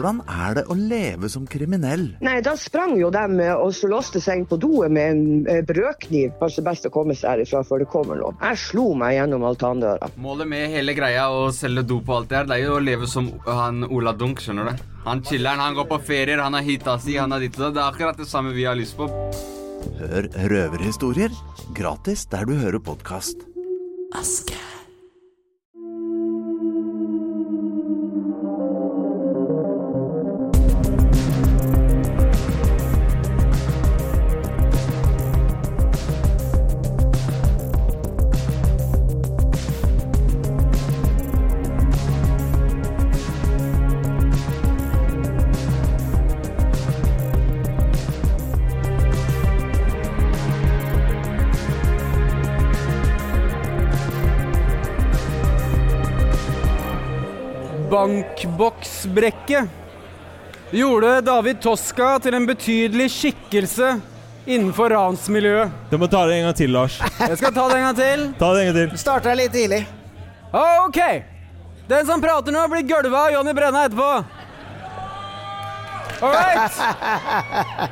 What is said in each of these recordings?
Hvordan er det å leve som kriminell? Nei, da sprang jo de eh, og så låste seg inn på doet med en eh, brødkniv. Kanskje best å komme seg herifra før det kommer noen. Jeg slo meg gjennom altandøra. Målet med hele greia å selge dop og alt det her, det er jo å leve som han Ola Dunk, skjønner du. Han chiller'n, han går på ferier, han har hita si, han har ditt og det. Det er akkurat det samme vi har lyst på. Hør røverhistorier gratis der du hører podkast. Aske. Bankboksbrekket gjorde David Toska til en betydelig skikkelse innenfor ransmiljøet. Du må ta det en gang til, Lars. Jeg skal ta det en gang til. Ta det en gang til. Starta litt tidlig. Ok. Den som prater nå, blir gølva av Jonny Brenna etterpå. All right.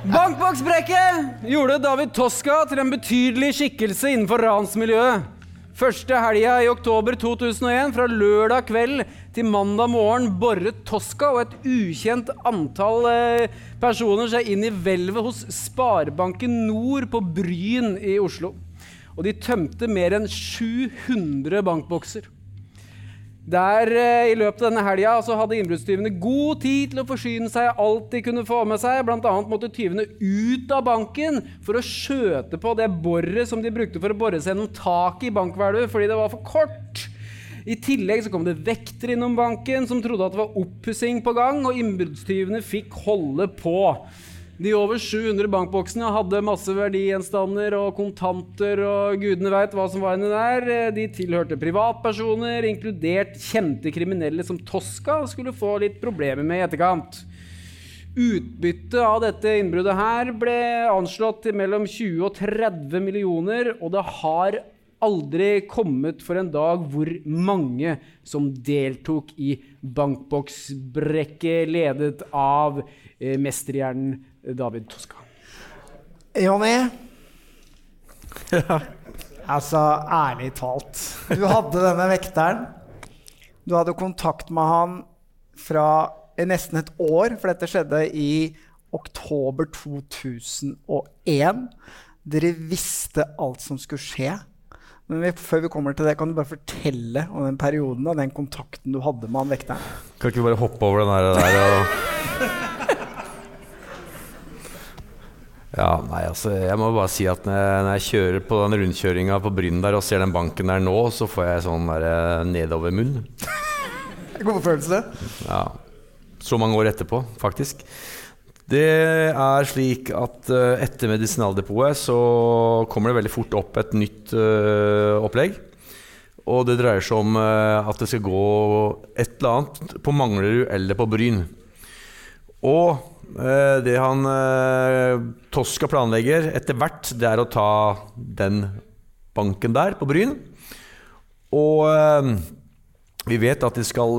Bankboksbrekket gjorde David Toska til en betydelig skikkelse innenfor ransmiljøet. Første helga i oktober 2001, fra lørdag kveld til mandag morgen, boret Toska og et ukjent antall eh, personer seg inn i hvelvet hos Sparebanken Nord på Bryn i Oslo. Og de tømte mer enn 700 bankbokser. Der eh, I løpet av denne helga så hadde innbruddstyvene god tid til å forsyne seg alt de kunne få med seg. Blant annet måtte tyvene ut av banken for å skjøte på det boret som de brukte for å bore seg gjennom taket i bankhvelvet fordi det var for kort. I tillegg så kom det vekter innom banken som trodde at det var oppussing på gang, og innbruddstyvene fikk holde på. De over 700 bankboksene hadde masse verdigjenstander og kontanter og gudene veit hva som var inni der. De tilhørte privatpersoner, inkludert kjente kriminelle som Tosca skulle få litt problemer med i etterkant. Utbyttet av dette innbruddet her ble anslått til mellom 20 og 30 millioner, og det har aldri kommet for en dag hvor mange som deltok i bankboksbrekket ledet av eh, mesterhjernen David Toska. Jonny? Altså, ærlig talt. Du hadde denne vekteren. Du hadde kontakt med han fra nesten et år, for dette skjedde i oktober 2001. Dere visste alt som skulle skje. Men vi, før vi kommer til det, kan du bare fortelle om den perioden og den kontakten du hadde med han vekteren? Kan ikke vi bare hoppe over den her, der og Ja, nei, altså, jeg må bare si at når jeg, kjører på den rundkjøringa på Bryn der og ser den banken der nå, så får jeg sånn der eh, nedovermunn. God følelse. Ja. Så mange år etterpå, faktisk. Det er slik at uh, etter Medisinaldepotet så kommer det veldig fort opp et nytt uh, opplegg. Og det dreier seg om uh, at det skal gå et eller annet på Manglerud eller på Bryn. Og det han Toska planlegger etter hvert, det er å ta den banken der på Bryn. Og vi vet at de skal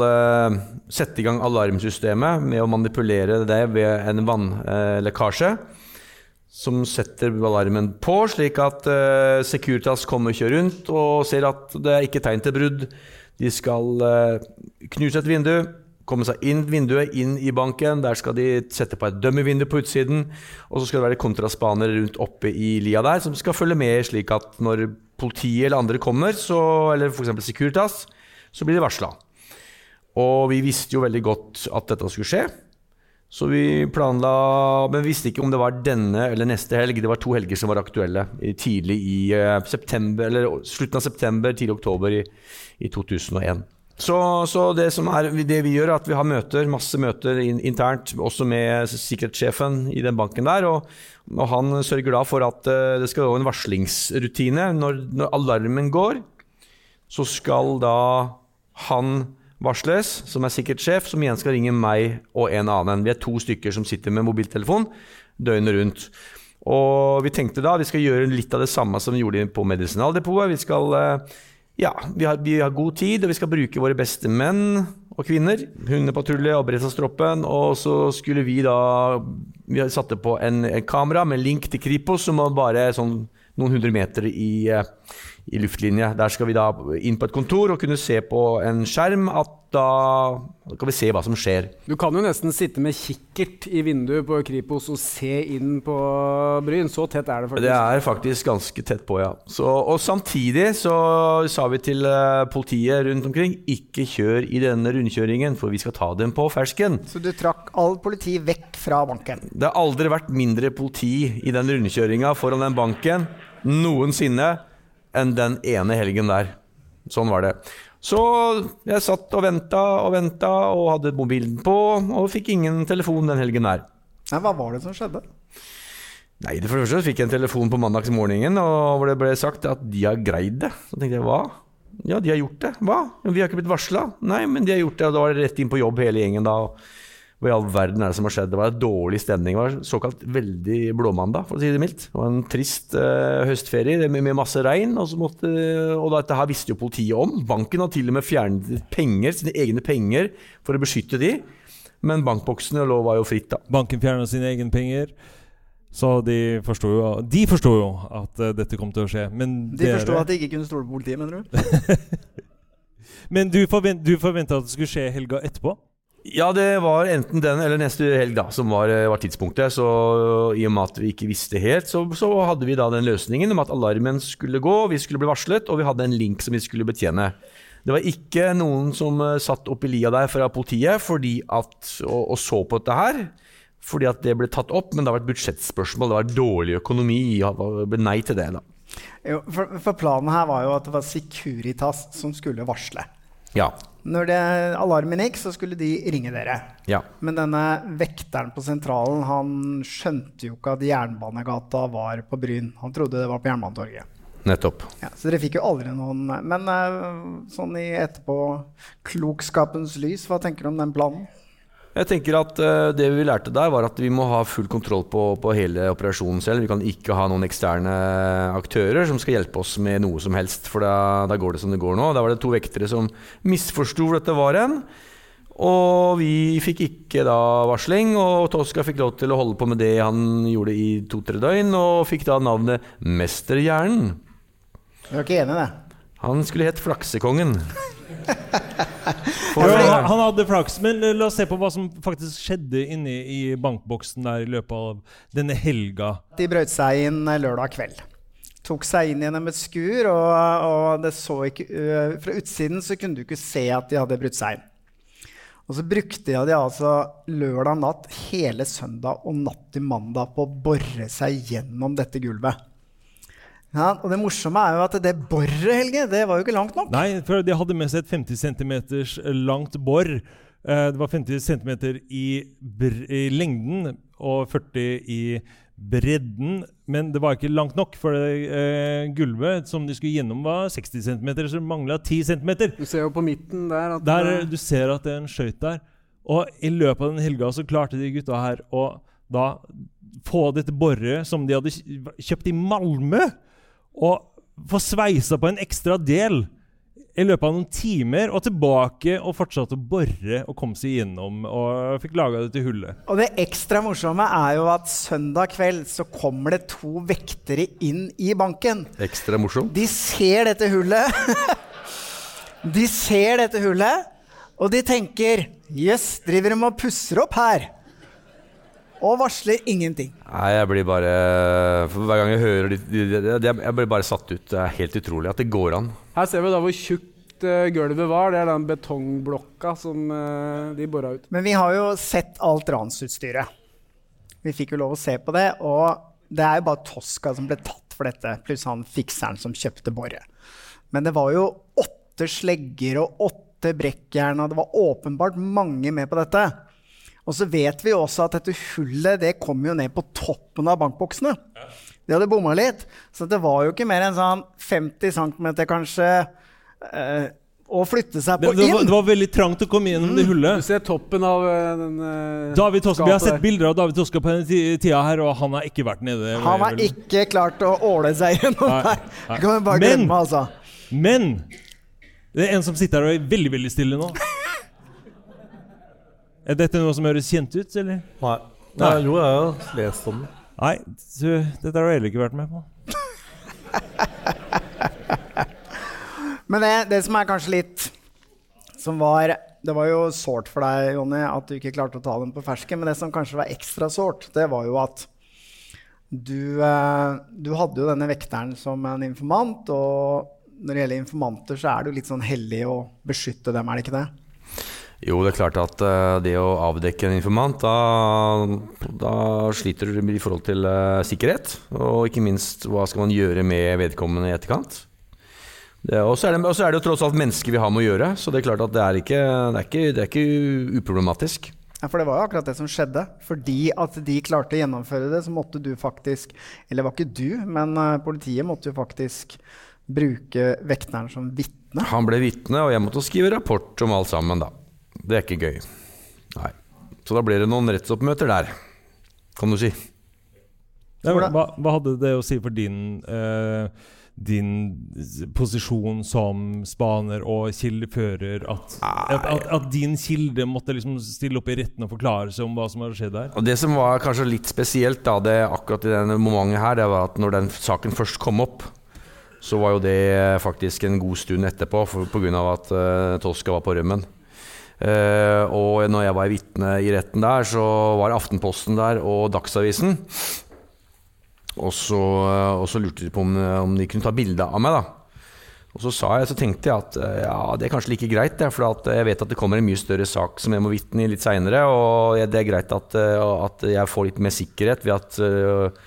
sette i gang alarmsystemet med å manipulere det ved en vannlekkasje. Som setter alarmen på, slik at Securitas kommer og kjører rundt og ser at det er ikke tegn til brudd. De skal knuse et vindu, komme seg inn vinduet, inn i banken. Der skal de sette på et dummy-vindu på utsiden. Og så skal det være kontraspanere rundt oppe i lia der som skal følge med, slik at når politiet eller andre kommer, så, eller f.eks. Securitas, så blir de varsla. Og vi visste jo veldig godt at dette skulle skje. Så vi planla Men vi visste ikke om det var denne eller neste helg. Det var to helger som var aktuelle tidlig i uh, september, eller slutten av september, tidlig oktober i, i 2001. Så, så, det, er, det vi gjør, er at vi har møter, masse møter in, internt, også med sikkerhetssjefen i den banken der. Og, og han sørger da for at uh, det skal være en varslingsrutine. Når, når alarmen går, så skal da han varsles, som er sikkerhetssjef, som igjen skal ringe meg og en annen. Vi er to stykker som sitter med mobiltelefon døgnet rundt. Og vi tenkte da vi skal gjøre litt av det samme som vi gjorde på Medisinaldepotet. Vi skal eh, ja, vi har, vi har god tid, og vi skal bruke våre beste menn og kvinner. Hundepatrulje og beredskapstroppen. Og så skulle vi da Vi satte på en, en kamera med link til Kripos, som var bare sånn noen hundre meter i, eh, i luftlinje. Der skal vi da inn på et kontor og kunne se på en skjerm at da kan vi se hva som skjer. Du kan jo nesten sitte med kikkert i vinduet på Kripos og se inn på Bryn. Så tett er det faktisk. Det er faktisk ganske tett på, ja. Så, og samtidig så sa vi til eh, politiet rundt omkring ikke kjør i denne rundkjøringen, for vi skal ta dem på fersken. Så du trakk all politi vekk fra banken. Det har aldri vært mindre politi i den rundkjøringa foran den banken noensinne enn den ene helgen der. Sånn var det. Så jeg satt og venta og venta og hadde mobilen på, og fikk ingen telefon den helgen der. Nei, hva var det som skjedde? Nei, det for det første fikk jeg en telefon på mandagsmorgenen og hvor det ble sagt at de har greid det. Så tenkte jeg hva? Ja, de har gjort det. Hva? Vi har ikke blitt varsla. Nei, men de har gjort det. Og da var det rett inn på jobb hele gjengen da. Hva i all verden er det som har skjedd? Det var en dårlig stemning. Det var såkalt veldig blåmandag, for å si det mildt. Det var en trist uh, høstferie med, med, masse regn. Og, så måtte, og dette her visste jo politiet om. Banken har til og med fjernet penger, sine egne penger for å beskytte de. Men bankboksene lå var jo fritt, da. Banken fjerna sine egne penger. Så de forsto jo, de forsto jo at uh, dette kom til å skje. Men De forsto at de ikke kunne stole på politiet, mener du? Men du, forvent, du forventa at det skulle skje helga etterpå? Ja, det var enten den eller neste helg da, som var, eh, var tidspunktet. Så i og med at vi ikke visste helt, så, så hadde vi da den løsningen om at alarmen skulle gå, vi skulle bli varslet, og vi hadde en link som vi skulle betjene. Det var ikke noen som eh, satt oppi lia der fra politiet fordi at, og, og så på dette her. Fordi at det ble tatt opp, men det var et budsjettspørsmål. Det var dårlig økonomi. Det ble nei til det, da. Jo, for, for planen her var jo at det var Securitas som skulle varsle. Ja. Når det, alarmen gikk, så skulle de ringe dere. ja. Men denne vekteren på sentralen han skjønte jo ikke at Jernbanegata var på Bryn. Han trodde det var på Jernbanetorget. Nettopp. Ja, så dere fikk jo aldri noen Men eh, sånn i etterpåklokskapens lys, hva tenker du om den planen? Jeg tenker at eh, Det vi lærte der, var at vi må ha full kontroll på, på hele operasjonen selv. Vi kan ikke ha noen eksterne aktører som skal hjelpe oss med noe som helst. For da, da går det som det går nå. Da var det to vektere som misforsto hvor dette var hen. Og vi fikk ikke da varsling, og Tosca fikk lov til å holde på med det han gjorde i to-tre døgn, og fikk da navnet Mesterhjernen. Du er ikke enig i det? Han skulle hett Flaksekongen. Ja, han, han hadde flaks, men la oss se på hva som faktisk skjedde inne i bankboksen der i løpet av denne helga. De brøt seg inn lørdag kveld. Tok seg inn gjennom et skur, og, og det så ikke, uh, fra utsiden så kunne du ikke se at de hadde brutt seg inn. Og så brukte de altså lørdag natt, hele søndag og natt til mandag på å bore seg gjennom dette gulvet. Ja, og det morsomme er jo at det boret, Helge, det var jo ikke langt nok. Nei, for de hadde med seg et 50 cm langt bor. Eh, Det var 50 cm i, i lengden og 40 i bredden. Men det var ikke langt nok, for det, eh, gulvet som de skulle gjennom, var 60 cm, så det mangla 10 cm. Du ser jo på midten der at Der, eh, du ser at det er en skøyt der. Og i løpet av den helga så klarte de gutta her å da få dette boret som de hadde kjøpt i Malmö, og få sveisa på en ekstra del i løpet av noen timer, og tilbake og fortsatte å bore og komme seg gjennom og fikk laga dette hullet. Og det ekstra morsomme er jo at søndag kveld så kommer det to vektere inn i banken. Ekstra morsom. De ser dette hullet. De ser dette hullet, og de tenker Jøss, driver de og pusser opp her? Og varsler ingenting. Nei, jeg blir bare for Hver gang jeg hører de, de, de, de Jeg blir bare satt ut. Det er helt utrolig at det går an. Her ser vi da hvor tjukt eh, gulvet var. Det er den betongblokka som eh, de bora ut. Men vi har jo sett alt ransutstyret. Vi fikk jo lov å se på det, og det er jo bare Tosca som ble tatt for dette, pluss han fikseren som kjøpte boret. Men det var jo åtte slegger og åtte brekkjern, og det var åpenbart mange med på dette. Og så vet vi også at dette hullet det kom jo ned på toppen av bankboksene. De hadde bomma litt, så det var jo ikke mer enn sånn 50 cm kanskje eh, å flytte seg på det, var, inn. det var veldig trangt å komme gjennom det Du ser toppen av eh, den eh, David Toska, Vi har sett bilder av David Toska på denne tida her, og han har ikke vært nede. Han har ikke klart å åle seg gjennom Nei. Det kan man bare Men- glemme, altså. Men det er en som sitter her og er veldig, veldig stille nå. Er dette noe som høres kjent ut, eller? Nei. Nei. jo, jeg har lest om det. Nei, du, dette har du heller ikke vært med på. Men det, det som er kanskje litt Som var Det var jo sårt for deg, Jonny, at du ikke klarte å ta dem på fersken. Men det som kanskje var ekstra sårt, det var jo at du, eh, du hadde jo denne vekteren som en informant. Og når det gjelder informanter, så er det jo litt sånn hellig å beskytte dem, er det ikke det? Jo, det er klart at eh, det å avdekke en informant, da, da sliter du i forhold til eh, sikkerhet. Og ikke minst, hva skal man gjøre med vedkommende i etterkant? Og så er, det- er det jo tross alt mennesker vi har med å gjøre, så det er klart at det er ikke, det er ikke, det er ikke uproblematisk. Ja, For det var jo akkurat det som skjedde. Fordi at de klarte å gjennomføre det, så måtte du faktisk Eller var ikke du, men eh, politiet måtte jo faktisk bruke vekteren som vitne. Han ble vitne, og jeg måtte skrive rapport om alt sammen, da. Det er ikke gøy. Nei. Så da blir det noen rettsoppmøter der, kan du si. Ja, hva, hva hadde det å si for din, eh, din posisjon som spaner og kildefører at, at, at, at din kilde måtte liksom stille opp i retten og forklare seg om hva som hadde skjedd der? Og Det som var kanskje litt spesielt da, det akkurat i denne momentet her, det var at når den saken først kom opp, så var jo det faktisk en god stund etterpå pga. på grunn av at uh, Tosca var på rømmen. Eh, og når jeg var vitne i retten der, så var Aftenposten der og Dagsavisen. Og så, og så lurte de på om, om de kunne ta bilde av meg, da. Og så jeg, så tenkte jeg at eh, ja, det er kanskje like greit, for at jeg vet at det kommer en mye større sak som jeg må vitne i litt seinere. Og det er greit at, eh, at jeg får litt mer sikkerhet ved at eh,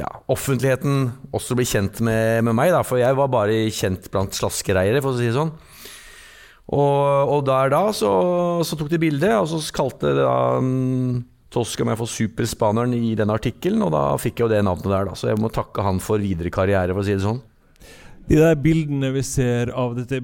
ja, offentligheten også blir kjent med, med meg. Da, for jeg var bare kjent blant slaskereiere, for å si det sånn. Og, og der da så, så tok de bilde, og så kalte da um, Tosca meg for superspaneren i den artikkelen, og da fikk jeg jo det navnet der, da. Så jeg må takke han for videre karriere, for å si det sånn. De der bildene vi ser av dette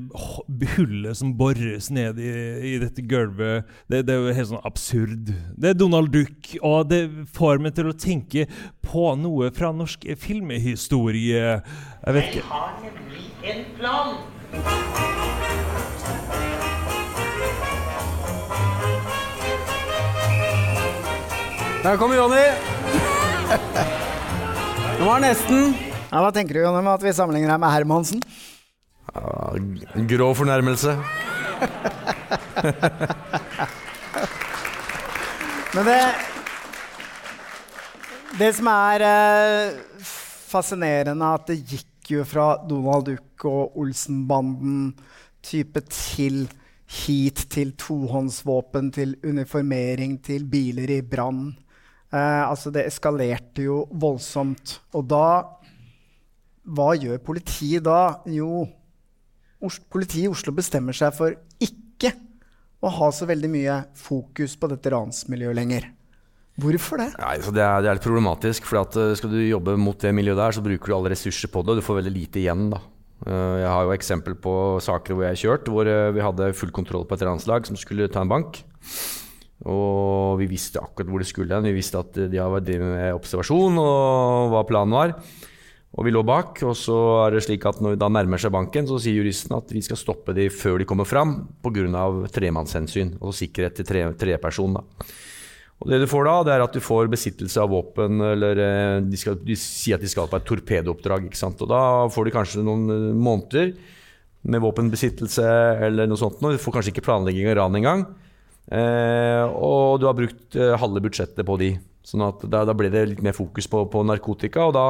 hullet som bores ned i, i dette gulvet, det, det er jo helt sånn absurd. Det er Donald Duck, og det får meg til å tenke på noe fra norsk filmhistorie. Jeg vet ikke. har nemlig en plan. Der kommer Jonny. Det var nesten. Ja, Hva tenker du Jonny, med at vi sammenligner deg med Hermansen? Ja, grå fornærmelse. Men det Det som er eh, fascinerende, at det gikk jo fra Donald Duck og Olsenbanden type til hit til tohåndsvåpen, til uniformering, til biler i brann. Eh, altså, det eskalerte jo voldsomt. Og da Hva gjør politiet da? Jo, politiet i Oslo bestemmer seg for ikke å ha så veldig mye fokus på dette ransmiljøet lenger. Hvorfor det? Nei, det, er, det er litt problematisk, for eh, skal du jobbe mot det miljøet der, så bruker du alle ressurser på det, og du får veldig lite igjen. da. Eh, Jeg har jo eksempel på saker hvor jeg har kjørt, hvor vi hadde full kontroll på et ranslag som skulle ta en bank. Og vi visste akkurat hvor det skulle hen. Vi visste at eh, de har drevet med observasjon og hva planen var. Og vi lå bak, og så er det slik at når vi da nærmer seg banken, så sier juristen at vi skal stoppe de før de kommer fram pga. tremannshensyn, altså sikkerhet til tre, treperson. da. Og det du får da, det er at du får besittelse av våpen, eller eh, de, skal, de sier at de skal på et torpedooppdrag. ikke sant? Og da får du kanskje noen eh, måneder med våpenbesittelse eller noe sånt. Du får kanskje ikke planlegging av ran engang. Eh, og du har brukt eh, halve budsjettet på de. Sånn at da, da ble det litt mer fokus på, på narkotika. da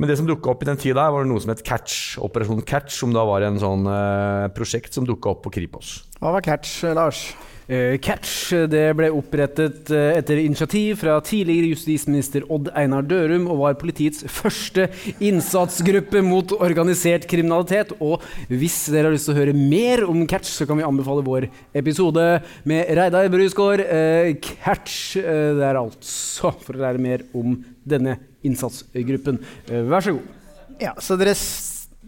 men det som dukka opp i den tida, var noe som het Catch. Operasjon Catch, som da var en sånn eh, prosjekt som dukka opp på Kripos. Hva var catch, Lars? Eh, Catch det ble opprettet eh, etter initiativ fra tidligere justisminister Odd Einar Dørum og var politiets første innsatsgruppe mot organisert kriminalitet. Og hvis dere har lyst til å høre mer om Catch, så kan vi anbefale vår episode med Reidar Brusgaard. Eh, Catch eh, det er altså for å lære mer om denne innsatsgruppen. Eh, vær så god. Ja, så dere,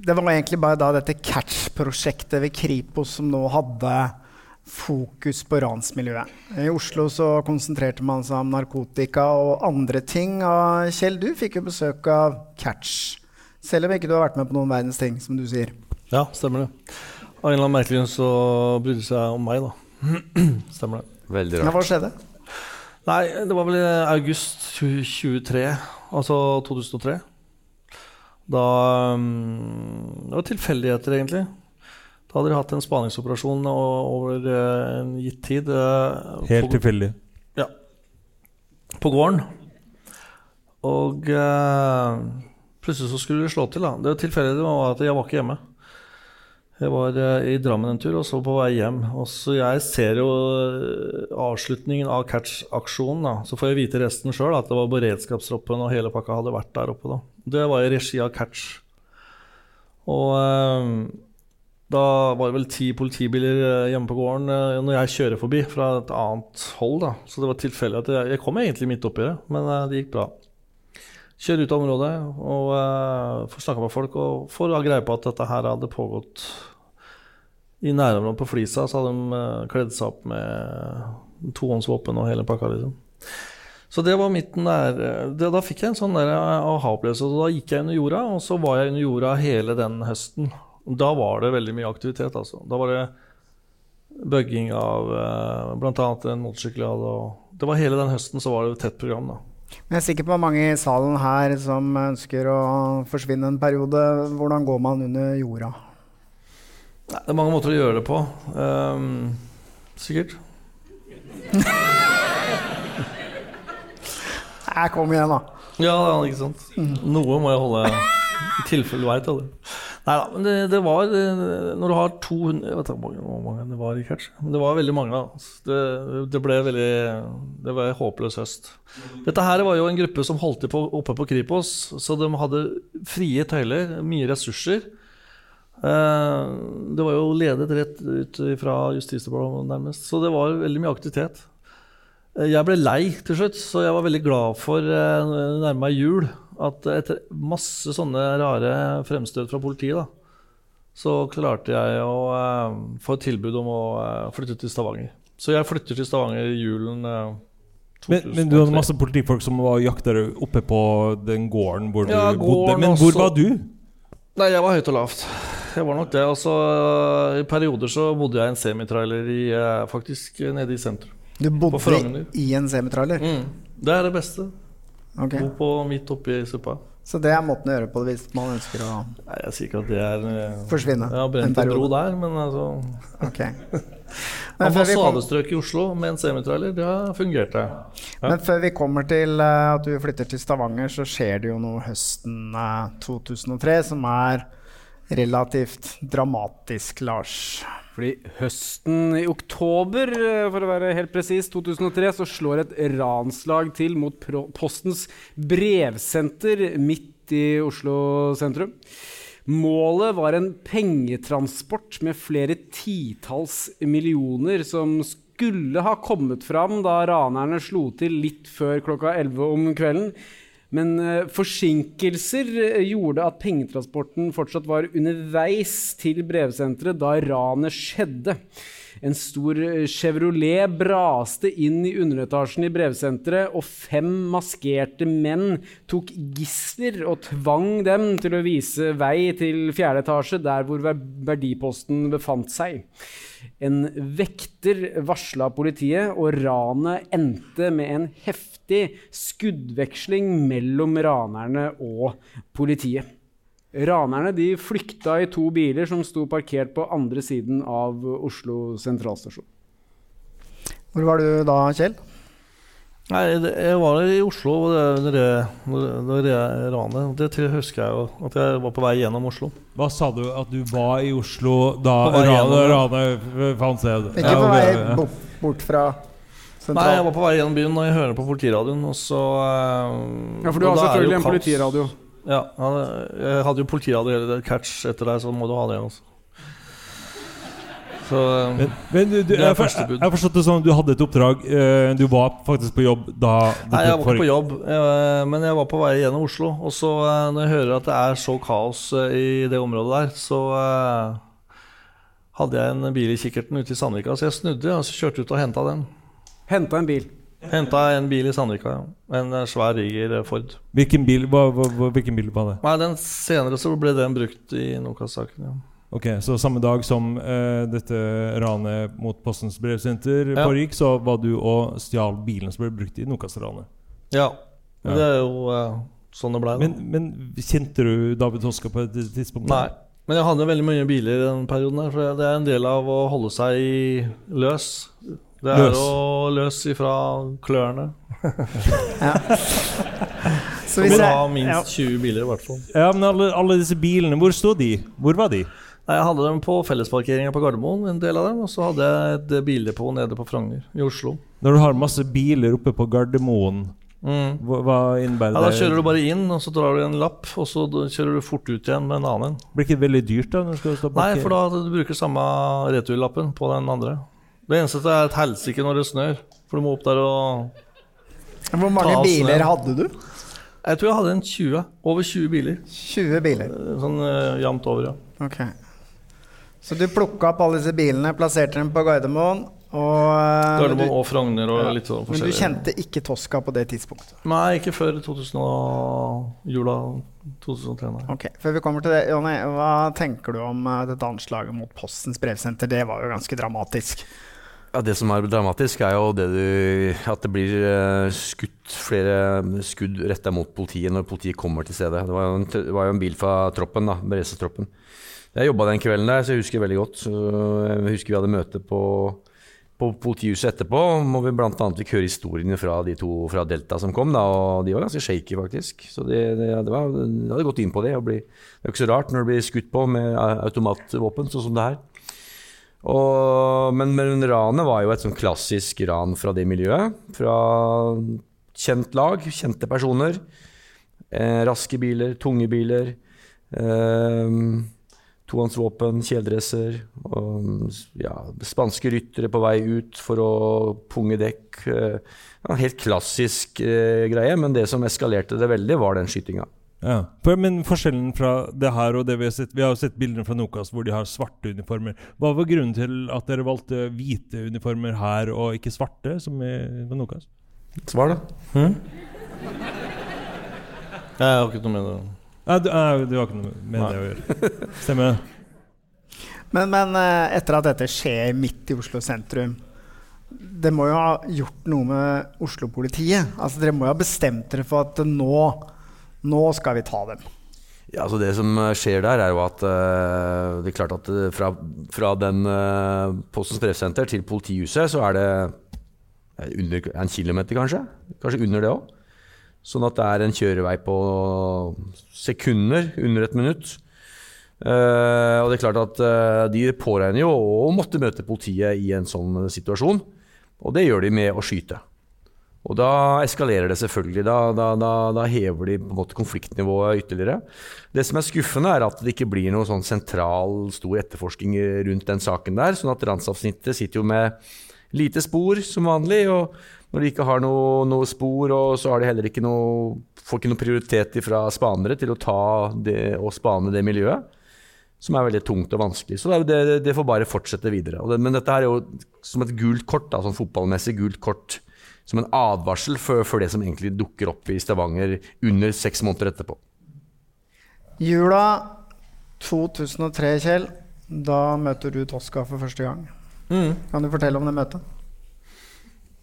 det var egentlig bare dette Catch-prosjektet ved Kripos som nå hadde fokus på ransmiljøet. I Oslo så konsentrerte man seg om narkotika og andre ting. Og Kjell, du fikk jo besøk av Catch. Selv om ikke du har vært med på noen verdens ting, som du sier. Ja, stemmer det. Av en eller annen merkelig grunn så brydde de seg om meg, da. stemmer det. Veldig Ja, hva skjedde? Nei, det var vel i august 2023, altså 2003. Da um, Det var tilfeldigheter, egentlig. Da hadde de hatt en spaningsoperasjon over eh, en gitt tid. eh, Helt tilfeldig. Ja. På gården. Og eh, plutselig så skulle de slå til. da Det tilfeldige var at jeg var ikke hjemme. Jeg var eh, i Drammen en tur og så på vei hjem. Og så Jeg ser jo eh, avslutningen av catch-aksjonen. da Så får jeg vite resten sjøl, at det var beredskapstroppen og hele pakka hadde vært der oppe. da Det var i regi av catch. Og eh, da var det vel ti politibiler eh, hjemme på gården eh, når jeg kjører forbi fra et annet hold. da Så det var tilfeldig at jeg, jeg kom egentlig midt oppi det, men eh, det gikk bra. Kjører ut av området og uh, får snakka med folk og får greie på at dette her hadde pågått i nærområdet på Flisa. Så hadde de uh, kledd seg opp med tohåndsvåpen og hele pakka, liksom. Så det var mitt nær... Det, da fikk jeg en sånn der aha-opplevelse. Da gikk jeg under jorda, og så var jeg under jorda hele den høsten. Da var det veldig mye aktivitet, altså. Da var det bugging av eh, bl.a. en motorsykkel jeg hadde. Det var hele den høsten så var det et tett program, da. Men jeg er sikker på mange i salen her som ønsker å forsvinne en periode. Hvordan går man under jorda? Nei, det er mange måter å gjøre det på. Um, sikkert. Nei, kom igjen, da. Ja, ikke sant. Noe må jeg holde i tilfelle du veit det. Nei da, men det, det var eh, Når du har 200 Jeg vet ikke hvor mange- det var i catch, men det var veldig mange. Det, det ble veldig Det var en håpløs høst. Dette her var jo en gruppe som holdt til oppe på Kripos, så de hadde frie tøyler, mye ressurser. Eh, det var jo ledet rett ut fra Justisdepartementet, nærmest. Så det var veldig mye aktivitet. Eh, Jeg ble lei til slutt, så jeg var veldig glad for nærmere jul at etter masse sånne rare fremstøt fra politiet, da, så klarte jeg å eh, få et tilbud om å eh, flytte til Stavanger. Så jeg flytter til Stavanger i julen eh, Men, men du hadde masse politifolk som var jakta deg oppe på den gården hvor Ja, du bodde. gården Men hvor også. var du? Nei, jeg var høyt og lavt. Jeg var nok det. Og så eh, I perioder så bodde jeg i en semitrailer i, eh, faktisk eh, nede i sentrum. Du På bodde Frogner. i en semitrailer? Mm. Det er det beste. Ok. Bo på midt oppi suppa. Så det er måten å gjøre på det hvis man ønsker å Nei, Jeg sier ikke at det er eh, Forsvinne Jeg har en brent en bro der, men altså okay. Ambassadestrøk i Oslo med en semitrailer, det har fungert, det. Ja. men før vi kommer til eh, at du flytter til Stavanger, så skjer det jo noe høsten eh, 2003 som er relativt dramatisk, Lars. Fordi høsten i oktober, eh, for å være helt presis, 2003, så slår et ranslag til mot Postens brevsenter midt i Oslo sentrum. Målet var en pengetransport med flere titalls millioner som skulle ha kommet fram da ranerne slo til litt før klokka 11 om kvelden. Men eh, forsinkelser eh, gjorde at pengetransporten fortsatt var underveis til brevsenteret da ranet skjedde. En stor eh, Chevrolet braste inn i underetasjen i brevsenteret, og fem maskerte menn tok gisler og tvang dem til å vise vei til fjerde etasje, der hvor verdiposten befant seg. En vekter varsla politiet, og ranet endte med en heftig skuddveksling mellom ranerne og politiet. Ranerne de flykta i to biler som sto parkert på andre siden av Oslo sentralstasjon. Hvor var du da, Kjell? Nei, jeg var i Oslo når det, det, det, det ranet. Det husker jeg jo, at jeg var på vei gjennom Oslo. Hva sa du at du var i Oslo da ranet ranet fant sted? Ikke på vei bort, bort fra Nei, jeg var på vei gjennom byen og jeg hører på politiradioen, og så eh, Ja, for du har selvfølgelig en politiradio. Ja, jeg hadde jo hele catch etter deg, så må du ha det. også. Så eh, Men, men du, du, Det er jeg, første bud. jeg forstått det sånn du hadde et oppdrag. eh, du var faktisk på jobb da Nei, jeg var ikke på jobb, men jeg var på vei gjennom Oslo. Og så eh, når jeg hører at det er så kaos eh, i det området der, så eh, hadde jeg en bil i kikkerten ute i Sandvika, så jeg snudde og så kjørte ut og henta den. Henta en bil. Henta en bil i Sandvika, ja. En eh, svær Riger Ford. Hvilken bil, hva, hva, hvilken bil var det? Nei, den Senere så ble den brukt i Nokas-saken. Ja. Ok, Så samme dag som uh, dette ranet mot Postens brevsenter Ja. foregikk, så var du og stjal bilen som ble brukt i Nokas-ranet. ja. Ja. Det er jo uh, sånn det ble. Men, men kjente du David Hoska på et tidspunkt? Nei. Men jeg hadde veldig mye biler i den perioden. her For det er en del av å holde seg løs. Det er Løs. å løs ifra klørne. Så Vi hvis må jeg- ha minst ja. 20 biler, i hvert fall. Ja, men alle, alle disse bilene, hvor sto de? Hvor var de? Nei, Jeg hadde dem på fellesparkeringa på Gardermoen, en del av dem. Og så hadde jeg et eh, bildepot nede på Frogner, i Oslo. Når du har masse biler oppe på Gardermoen, Mm. hva, innebærer innebærer Ja, Da kjører du bare inn, og så drar du en lapp, og så kjører du fort ut igjen med en annen en. Blir ikke det veldig dyrt da? Når du skal stå Nei, for da du bruker samme returlappen på den andre. Det eneste er et helsike når det snør, for du må opp der og Hvor mange biler ned. hadde du? Jeg tror jeg hadde en 20. Over 20 biler. 20 biler. Eh, Sånn uh, jevnt over, ja. Ok. Så du plukka opp alle disse bilene, plasserte dem på Gardermoen, og eh, Gardermoen du, og Frogner og litt sånn Men du kjente ikke Tosca på det tidspunktet? Nei, ikke før 2000 og jula 2003. Nei. Ok, Før vi kommer til det, Jonny, hva tenker du om dette anslaget mot Postens brevsenter? Det var jo ganske dramatisk. Ja, Det som er dramatisk, er jo det du, at det blir eh, skutt flere skudd retta mot politiet når politiet kommer til stedet. Det var jo en, var jo en bil fra troppen, da, beredskapstroppen. Jeg jobba den kvelden der, så jeg husker veldig godt. Jeg husker vi hadde møte på, på politihuset etterpå. Må vi annet fikk høre historiene fra de to fra Delta som kom, da, og de var ganske shaky, faktisk. Så det, det, det, var, det hadde gått inn på det. Bli, det er jo ikke så rart når det blir skutt på med automatvåpen, sånn som det her. Og, men, men ranet var jo et sånn klassisk ran fra det miljøet. Fra kjent lag, kjente personer. Eh, raske biler, tunge biler. Eh, Tohåndsvåpen, kjeledresser. Ja, spanske ryttere på vei ut for å punge dekk. Eh, ja, helt klassisk eh, greie, men det som eskalerte det veldig, var den skytinga. Ja. For, men forskjellen fra det her og det vi har sett Vi har jo sett bildene fra Nokas hvor de har svarte uniformer. Hva var grunnen til at dere valgte hvite uniformer her og ikke svarte, som i Nokas? Svar, da. Hm? Jeg har ikke noe med det Nei, du, nei, du har ikke noe med Nei. det å gjøre. Stemmer det? Men, men eh, etter at dette skjer midt i Oslo sentrum Det må jo ha gjort noe med Oslo-politiet? Altså, dere må jo ha bestemt dere for at nå, nå skal vi ta dem. Ja, altså Det som eh, skjer der, er jo at uh, det er klart at eh, fra, fra den uh, Postens brevsenter til politihuset, så er det under en kilometer, kanskje. Kanskje under det òg. Sånn at det er en kjørevei på sekunder, under et minutt. Uh, og det er klart at uh, de påregner jo å måtte møte politiet i en sånn situasjon. Og det gjør de med å skyte. Og da eskalerer det selvfølgelig. Da, da, da, da hever de måte konfliktnivået ytterligere. Det som er skuffende, er at det ikke blir noe sånn sentral, stor etterforskning rundt den saken der. Sånn at ransavsnittet sitter jo med lite spor som vanlig. og når de ikke har noe, noe spor, og så har de heller ikke noe, får ikke noe prioritet fra spanere til å ta det og spane det miljøet, som er veldig tungt og vanskelig. Så det, det, får bare fortsette videre. Det, men dette er jo som et gult kort, da, sånn fotballmessig gult kort, som en advarsel for, for det som egentlig dukker opp i Stavanger under seks måneder etterpå. Jula 2003, Kjell. Da møter du Tosca for første gang. Mm. Kan du fortelle om det møtet?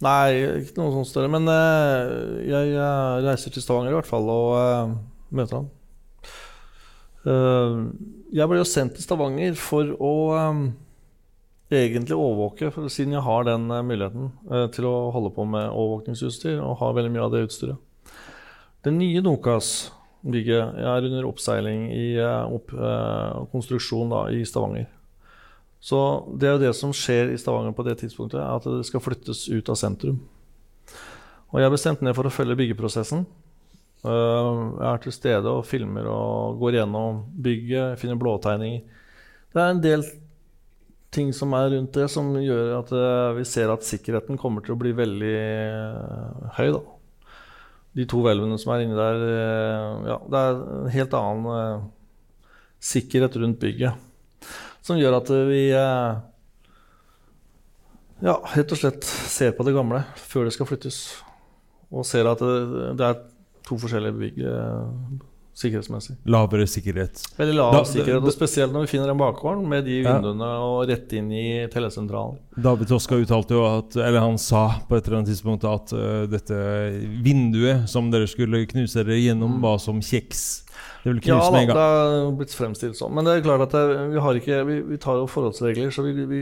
Nei, ikke noe sånt større. Men uh, jeg, jeg, reiser til Stavanger i hvert fall og uh, møter han. Uh, jeg ble jo sendt til Stavanger for å eh, egentlig overvåke, siden jeg har den eh, muligheten eh, til å holde på med overvåkningsutstyr og har veldig mye av det utstyret. Det nye Nokas-bygget er under oppseiling i eh, opp, konstruksjon da, i Stavanger. Så det er jo det som skjer i Stavanger på det tidspunktet, er at det skal flyttes ut av sentrum. Og jeg bestemte bestemt ned for å følge byggeprosessen. Jeg er til stede og filmer og går gjennom bygget, finner blåtegninger. Det er en del ting som er rundt det, som gjør at eh, vi ser at sikkerheten kommer til å bli veldig eh, høy. Da. De to hvelvene som er inni der eh, ja, Det er en helt annen sikkerhet rundt bygget. Som gjør at vi ja, rett og slett ser på det gamle før det skal flyttes. Og ser at det, er to forskjellige bygg sikkerhetsmessig. Lavere sikkerhet. Veldig lav Da- sikkerhet, og spesielt når vi finner en bakgård med de Ja. vinduene og rett inn i telesentralen. David Toska uttalte jo at Eller han sa på et eller annet tidspunkt at uh, dette vinduet som dere skulle knuse dere gjennom, var som kjeks. Det ville Ja knuse da, med en det gang. har blitt fremstilt sånn. Men det er klart at det, vi, har ikke, vi, vi tar jo forholdsregler, så vi, vi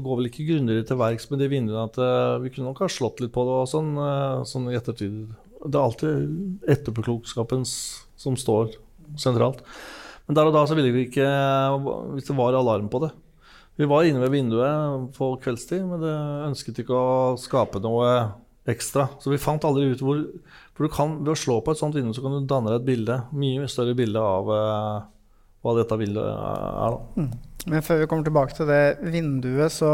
går vel ikke grundigere til verks med de vinduene. At uh, vi kunne nok ha slått litt på det og sånn, uh, sånn i ettertid. Det er alltid etterpåklokskapen som står sentralt. Men der og da så ville vi ikke Hvis det var alarm på det. Vi var inne ved vinduet på kveldstid, men det ønsket ikke å skape noe ekstra. Så vi fant aldri ut hvor For kan, ved å slå på et sånt vindu, så kan du danne deg et bilde. Mye større bilde av eh, hva dette bildet er. da. Men før vi kommer tilbake til det vinduet, så,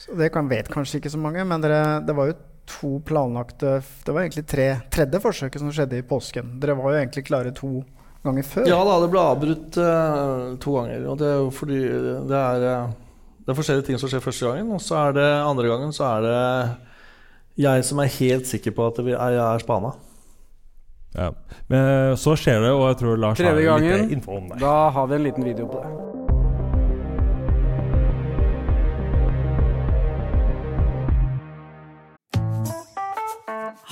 så Det kan, vet kanskje ikke så mange, men dere, det var jo to planlagte Det var egentlig tre, tredje forsøket som skjedde i påsken. Dere var jo egentlig klare to ganger før. Ja da, det ble avbrutt eh, to ganger. Og det er jo fordi det er, eh, det er forskjellige ting som skjer første gangen, og så er det andre gangen så er det jeg som er helt sikker på at vi er, jeg er spana. Ja. Men så skjer det, og jeg tror Lars har litt info om det. Da har vi en liten video på det.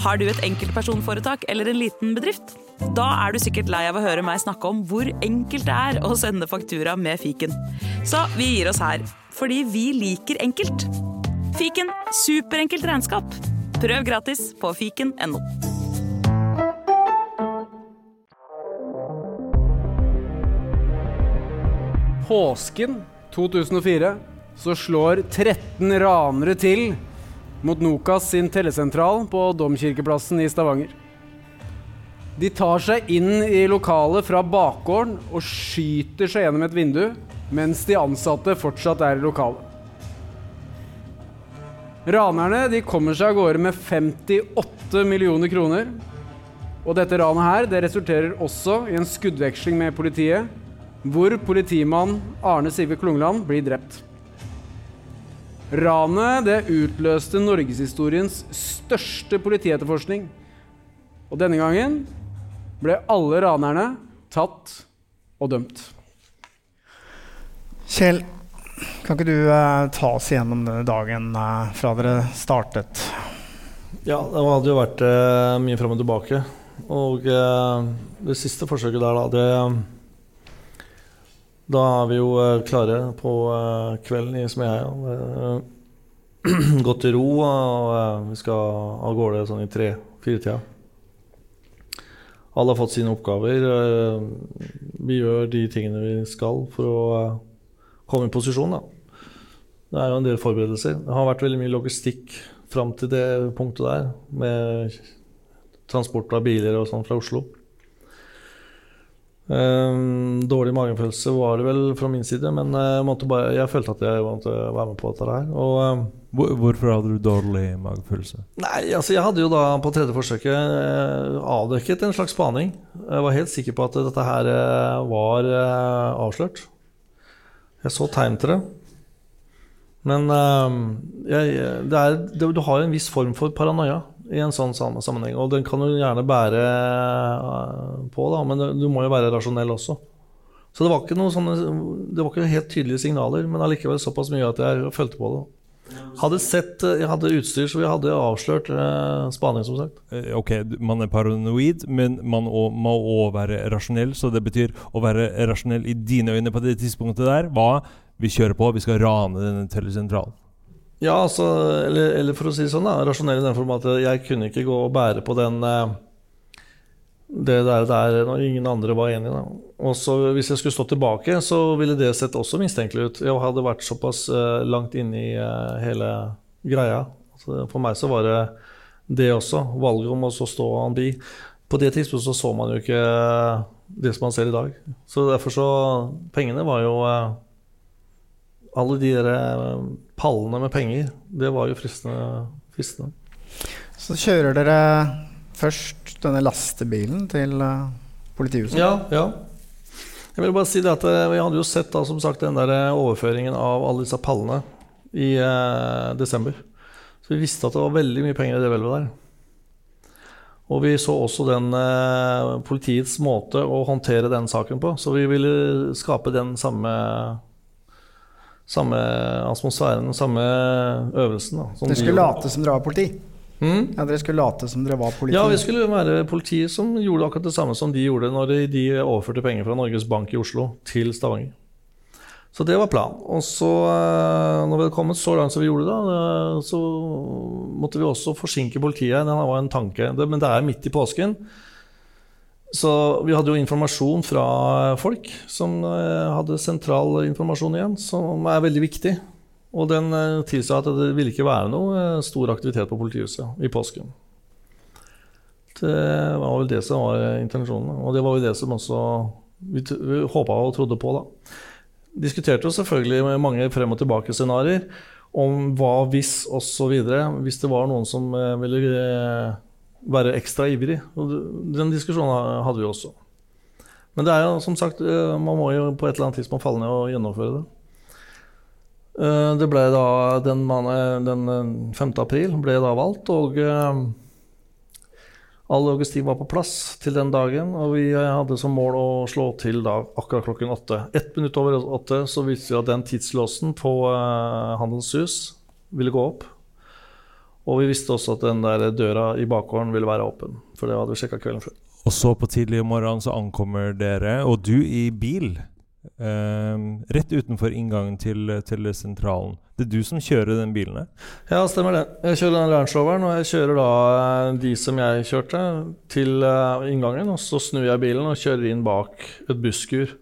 Har du et enkeltpersonforetak eller en liten bedrift? Da er du sikkert lei av å høre meg snakke om hvor enkelt det er å sende faktura med fiken. Så vi gir oss her, fordi vi liker enkelt. Fiken superenkelt regnskap. Prøv gratis på fiken.no. Påsken 2004 så slår 13 ranere til mot Nokas sin tellesentral på Domkirkeplassen i Stavanger. De tar seg inn i lokalet fra bakgården og skyter seg gjennom et vindu, mens de ansatte fortsatt er i lokalet. Ranerne de kommer seg av gårde med 58 millioner kroner. Og dette ranet her det resulterer også i en skuddveksling med politiet, hvor politimann Arne Sive Klungland blir drept. Ranet det utløste norgeshistoriens største politietterforskning. Og denne gangen ble alle ranerne tatt og dømt. Kjell, kan ikke du eh, ta oss igjennom denne dagen eh, fra dere startet? Ja, det hadde jo vært eh, mye fram og tilbake. Og eh, det siste forsøket der, da, det Da er vi jo eh, klare på eh, kvelden i Smeheia. Eh, Gått i ro, og eh, vi skal av gårde sånn i tre-fire-tida. Alle har fått sine oppgaver. Vi gjør de tingene vi skal for å komme i posisjon, da. Det er jo en del forberedelser. Det har vært veldig mye logistikk fram til det punktet der, med transport av biler og sånn fra Oslo. Ehm, dårlig magefølelse var det vel fra min side, men eh, jeg, måtte bare, jeg følte at jeg måtte være med på dette her. Og, ehm, Hvor, hvorfor hadde du dårlig magefølelse? Nei, altså jeg hadde jo da på tredje forsøket eh, avdekket en slags spaning. Jeg var helt sikker på at dette her eh, var eh, avslørt. Jeg så tegn til det. Men eh, jeg, det er, det, du har en viss form for paranoia i en sånn sammenheng. Og den kan du gjerne bære eh, på, da, men du må jo være rasjonell også. Så det var ikke noe sånne, det var ikke helt tydelige signaler, men allikevel såpass mye at jeg følte på det. Hadde sett, jeg hadde utstyr, så vi hadde avslørt eh, spaning, som sagt. Eh, Ok, man er paranoid, men man må òg være rasjonell. Så det betyr å være rasjonell i dine øyne på det tidspunktet der var vi kjører på, vi skal rane denne tellesentralen. Ja, altså, eller, eller for å si det sånn, da, rasjonell i den form at jeg kunne ikke gå og bære på den eh, det der, der når ingen andre var enige. Og så Hvis jeg skulle stå tilbake, så ville det sett også mistenkelig ut. Jeg hadde vært såpass eh, langt inne i eh, hele greia. Altså, for meg så var det det også. Valget om å stå an bi. På det tidspunktet så, så man jo ikke det som man ser i dag. Så derfor så Pengene var jo alle de der eh, pallene med penger, det var jo fristende. fristende. Så kjører dere først denne lastebilen til eh, politihuset. Ja, ja. Jeg vil bare si det at eh, Vi hadde jo sett da, som sagt, den der overføringen av alle disse pallene i eh, desember. Så vi visste at det var veldig mye penger i det hvelvet der. Og vi så også den eh, politiets måte å håndtere den saken på. Så vi ville skape den samme samme atmosfæren, den samme øvelsen. Da, som Dere skulle de late som dere var politi? Mm? Ja, dere skulle late som dere var politi? Ja, vi skulle være politiet som gjorde akkurat det samme som de gjorde når de- de overførte penger fra Norges Bank i Oslo til Stavanger. Så det var planen. Og så, eh, når vi hadde kommet så langt som vi gjorde da, eh, så måtte vi også forsinke politiet. Det var en tanke. Men det er midt i påsken. Så vi hadde jo informasjon fra folk som eh, hadde sentral informasjon igjen, som er veldig viktig. Og den eh, tilsa at det ville ikke være noe eh, stor aktivitet på politihuset i påsken. Det var vel det som var intensjonen, og det var jo det som også vi, vi håpa og trodde på. da. Diskuterte jo selvfølgelig med mange frem og tilbake-scenarioer om hva hvis osv. Hvis det var noen som ville være ekstra ivrig. Og den diskusjonen hadde vi også. Men det er jo som sagt, eh, man må jo på et eller annet tidspunkt falle ned og gjennomføre det. Eh, Det ble da den, man- den eh, 5. april ble da valgt, og eh, all logistikk var på plass til den dagen. Og vi eh, hadde som mål å slå til da akkurat klokken åtte. Ett minutt over åtte så viste vi at den tidslåsen på eh, Handelens ville gå opp. Og vi visste også at den der døra i bakgården ville være åpen, for det hadde vi sjekka kvelden før. Og så på tidlig i morgen så ankommer dere, og du i bil, eh, rett utenfor inngangen til, til sentralen. Det er du som kjører den bilen her? Ja, stemmer det. Jeg kjører den Range Roveren, og jeg kjører da eh, de som jeg kjørte, til eh, inngangen. Og så snur jeg bilen og kjører inn bak et busskur.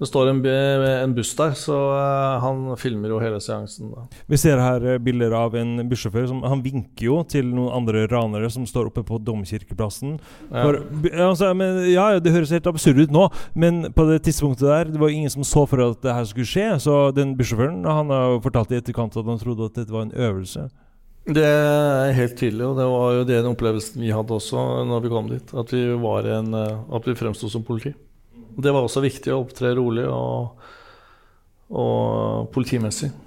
Det står en, en buss der, så eh, han filmer jo hele seansen. da. Vi ser her eh, bilder av en bussjåfør som Han vinker jo til noen andre ranere som står oppe på Domkirkeplassen. Ja. For, altså, men, ja, Det høres helt absurd ut nå, men på det tidspunktet der Det var ingen som så for at det her skulle skje. Så den bussjåføren han har jo fortalt i etterkant at han trodde at dette var en øvelse. Det er helt tydelig, og det var jo den opplevelsen vi hadde også når vi kom dit. At vi, var en, eh, at vi fremsto som politi. Det var også viktig å opptre rolig og, og politimessig.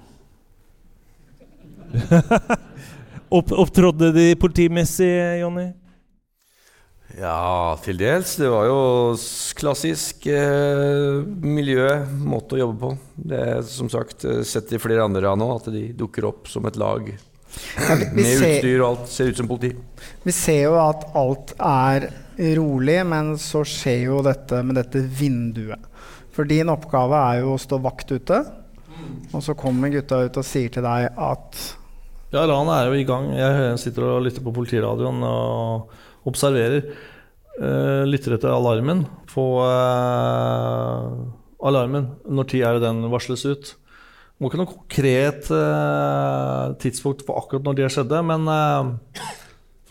Opp, opptrådde de politimessig, Jonny? Ja, til dels. Det var jo klassisk eh, miljø, måte å jobbe på. Det er som sagt eh, sett i flere andre nå, at de dukker opp som et lag. Ja, vi- vi Med ser- utstyr og alt. Ser ut som politi. Vi ser jo at alt er rolig, men så skjer jo dette med dette vinduet. For din oppgave er jo å stå vakt ute, og så kommer gutta ut og sier til deg at Ja, ranet er jo i gang. Jeg sitter og lytter på politiradioen og observerer. Eh, lytter etter alarmen på eh, alarmen. Når tid er det den varsles ut? Det må ikke noe konkret eh, tidspunkt for akkurat når det skjedde, men eh,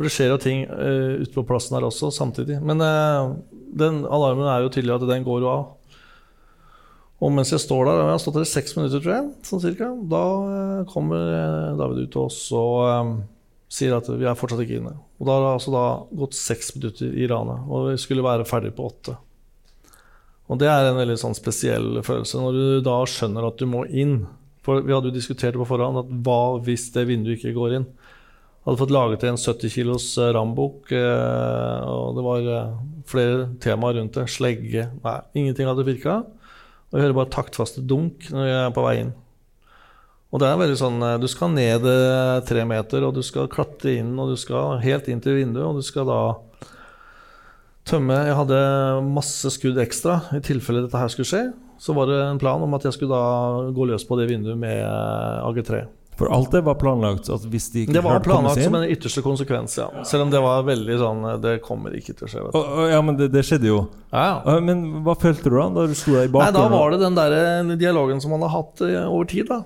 For det skjer jo ting uh, ute på plassen her også samtidig. Men uh, den alarmen er jo tydelig at den går jo av. Og mens jeg står der, jeg har stått der i seks minutter, tror jeg, sånn cirka, da uh, kommer David ut til oss og eh, sier at vi er fortsatt ikke inne. Og da har det altså da gått seks minutter i ranet, og vi skulle være ferdig på åtte. Og det er en veldig sånn spesiell følelse, når du da skjønner at du må inn. For vi hadde jo diskutert på forhånd at hva hvis det vinduet ikke går inn? Hadde fått laget en 70 kilos eh, rambukk, eh, og det var eh, flere temaer rundt det. Slegge Nei, ingenting hadde virka. Og jeg hører bare taktfaste dunk når jeg er på vei inn. Og det er veldig sånn Du skal ned tre meter, og du skal klatre inn, og du skal helt inn til vinduet, og du skal da tømme Jeg hadde masse skudd ekstra i tilfelle dette her skulle skje. Så var det en plan om at jeg skulle da gå løs på det vinduet med eh, AG3. For alt det var planlagt? At hvis de ikke Det var planlagt inn, som en ytterste konsekvens, ja. Selv om det var veldig sånn eh, Det kommer ikke til å skje. Å, å, Ja, men det, det skjedde jo. Ja, Ja, Men hva følte du da da du sto der i Nei, da var det den der eh, dialogen som man har hatt eh, over tid. da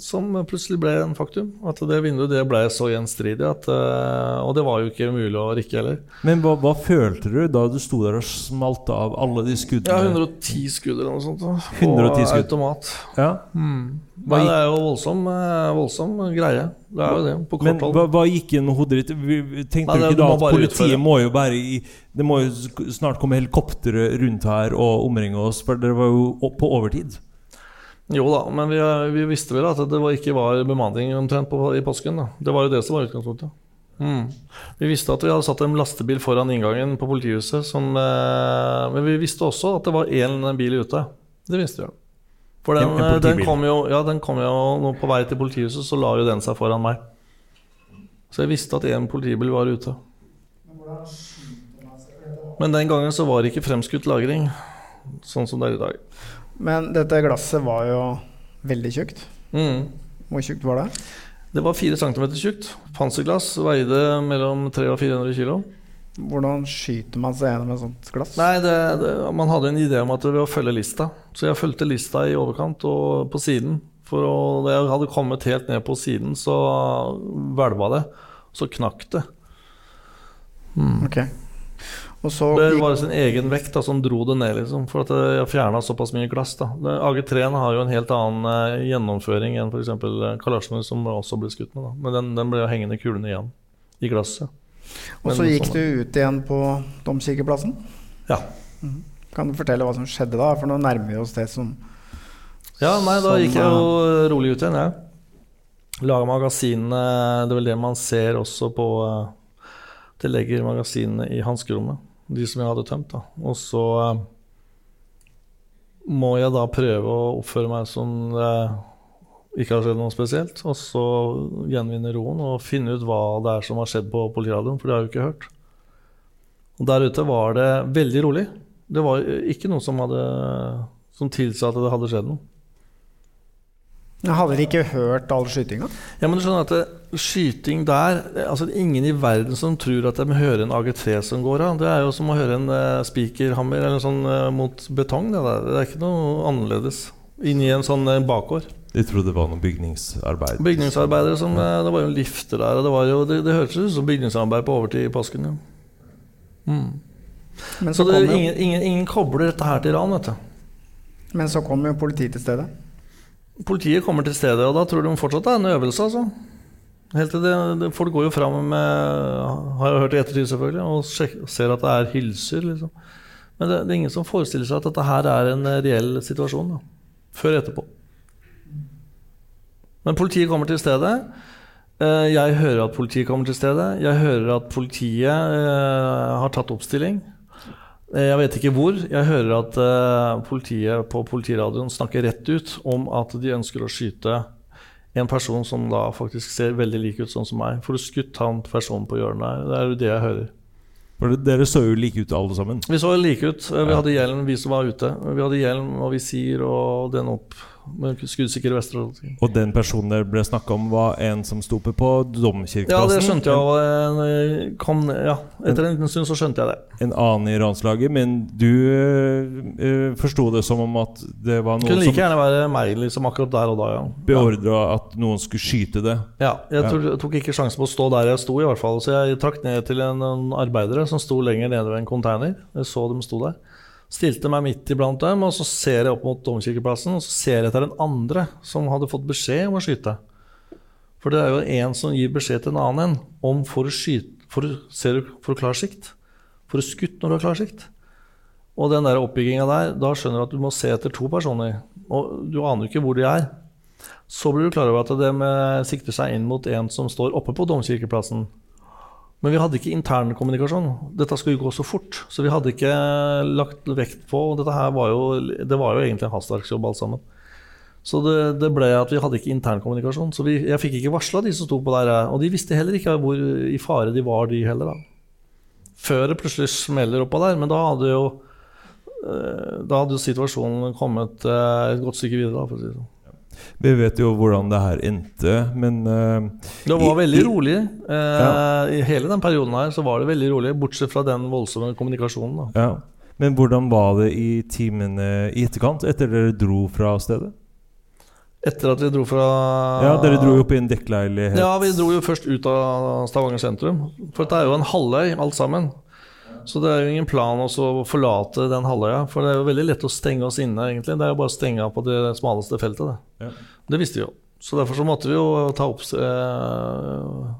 som plutselig ble en faktum. At det vinduet det ble så gjenstridig at eh, Og det var jo ikke mulig å rikke heller. Men hva, hva følte du da du sto der og smalt av alle de skuddene? Ja, 110 skudd eller noe sånt. da. 110 skudd. automat. Ja. Mm. Nei, det er jo voldsom, eh, voldsom greie. Det er jo det, på kort hold. hva, hva gikk gjennom hodet ditt? Tenkte Nei, du ikke da at politiet utføre. må jo bare i Det må jo snart komme helikoptre rundt her og omringe oss, for dere var jo på overtid? Jo da, men vi, vi visste vel at det var, ikke var bemanning omtrent på, i påsken. da. Det var jo det som var utgangspunktet. Mm. Vi visste at vi hadde satt en lastebil foran inngangen på politihuset. Som, eh, men vi visste også at det var én bil ute. Det visste vi. For den, En- en eh, den, kom jo, ja, den kom jo på vei til politihuset, så la jo den seg foran meg. Så jeg visste at én politibil var ute. Men den gangen så var det ikke fremskutt lagring, sånn som det er i dag. Men dette glasset var jo veldig tjukt. Mm. Hvor tjukt var det? Det var 4 cm tjukt. Panserglass veide mellom 300 og 400 kg. Hvordan skyter man seg gjennom et sånt glass? Nei, det, det, man hadde en idé om at det var å følge lista. Så jeg fulgte lista i overkant og på siden. For å, da jeg hadde kommet helt ned på siden, så hvelva det. Så knakk det. Mm. Ok. Så Det var sin egen vekt da, som dro det ned, liksom. For at jeg fjerna såpass mye glass. da. AG3-en har jo en helt annen eh, gjennomføring enn f.eks. Kalasjnov, som også ble skutt med. da. Men den, den ble jo hengende kulene igjen i glasset. Og så gikk sånn, du ut igjen på Domkirkeplassen? Ja. Mhm. Kan du fortelle hva som skjedde da? For nå nærmer vi oss det som Ja, nei, da som, gikk jeg eh, jo rolig ut igjen, jeg. Laga magasinene Det er vel det man ser også på eh, Det legger magasinene i hanskerommet, de som jeg hadde tømt. da. Og så eh, må jeg da prøve å oppføre meg som det ikke har skjedd noe spesielt. Og så gjenvinne roen og finne ut hva det er som har skjedd på politiradioen, for det har jeg jo ikke hørt. Og der ute var det veldig rolig. Det var ikke noe som, hadde, som tilsa at det hadde skjedd noe. Hadde de ikke hørt all skytinga? Ja, men du skjønner at det, Skyting der altså det er Ingen i verden som tror at de hører en AG3 som går av. Det er jo som å høre en uh, spikerhammer eller sånn uh, mot betong. Det, der. det er ikke noe annerledes. Inni en sånn uh, bakgård. De trodde det var noen bygningsarbeid. Bygningsarbeidere som eh, Det var jo en lifter der, og det, var jo, det, det hørtes ut som bygningsarbeid på overtid i påsken. Ja. Mm. Men Så så, det, ingen, ingen, ingen kobler dette her til ran, vet du. men så kom jo politiet til stedet. Politiet kommer til stedet, og da tror de fortsatt det er en øvelse. altså. Helt til det, det, Folk går jo fram med Har jeg hørt i ettertid, selvfølgelig, og ser at det er hylser. liksom. Men det, det er ingen som forestiller seg at dette her er en eh, reell situasjon. da. Før etterpå. Men politiet kommer til stedet. Eh, Jeg hører at politiet kommer til stedet. Jeg hører at politiet eh, har tatt oppstilling. Eh, Jeg vet ikke hvor. Jeg hører at eh, politiet på politiradioen snakker rett ut om at de ønsker å skyte en person som da faktisk ser veldig lik ut sånn som meg. For å skutt han personen på hjørnet her. Det er jo det jeg hører. For dere så jo like ut alle sammen. Vi så like ut. Eh, Vi hadde hjelm, vi som var ute. Vi hadde hjelm og visir og den opp med skuddsikre vester. og. Den personen det ble snakka om, var en som sto oppe på Domkirkeplassen? Ja, det skjønte jeg. Eh, kom, ja, etter en liten stund så skjønte jeg det. En annen i ranslaget, men du uh, forsto det som om at det var noen Det kunne like gjerne være meg liksom akkurat der og da, ja. beordra at noen skulle skyte det. Ja, jeg, jeg tok ikke sjansen på å stå der jeg sto, i hvert fall. Så jeg trakk ned til en, en arbeidere som sto lenger nede ved en container. Jeg så dem sto der. Stilte meg midt iblant dem, og så ser jeg opp mot Domkirkeplassen, og så ser jeg etter den andre som hadde fått beskjed om å skyte. For det er jo en som gir beskjed til en annen en om for å skyte for, å- Ser du for klarsikt? For å skutt når du har klarsikt? Og den der oppbygginga der, da skjønner du at du må se etter to personer. Og du aner jo ikke hvor de er. Så blir du klar over at de sikter seg inn mot en som står oppe på Domkirkeplassen. Men vi hadde ikke internkommunikasjon. Dette skulle jo gå så fort. Så vi hadde ikke lagt vekt på Dette her var jo, det var jo egentlig en hastverksjobb alt sammen. Så det, det ble at vi hadde ikke internkommunikasjon. Så vi, jeg fikk ikke varsla de som sto på der. Og de visste heller ikke hvor i fare de var, de heller. da. Før det plutselig smeller oppå der. Men da hadde jo eh, da hadde jo situasjonen kommet eh, et godt stykke videre. Da, for å si det sånn. Vi vet jo hvordan det her endte, men uh, Det var veldig rolig. Uh, Ja. I hele den perioden her så var det veldig rolig, bortsett fra den voldsomme kommunikasjonen. Ja. Men hvordan var det i timene i etterkant, etter dere dro fra stedet? Etter at vi dro fra Ja, dere dro jo opp i en dekkleilighet. Ja, vi dro jo først ut av Stavanger sentrum. For dette er jo en halvøy, alt sammen. Så det er jo ingen plan å forlate den halvøya. For det er jo veldig lett å stenge oss inne, egentlig. Det er jo bare å stenge av på det smaleste feltet. Det, Ja. det visste vi jo. Så derfor så måtte vi jo ta opp eh,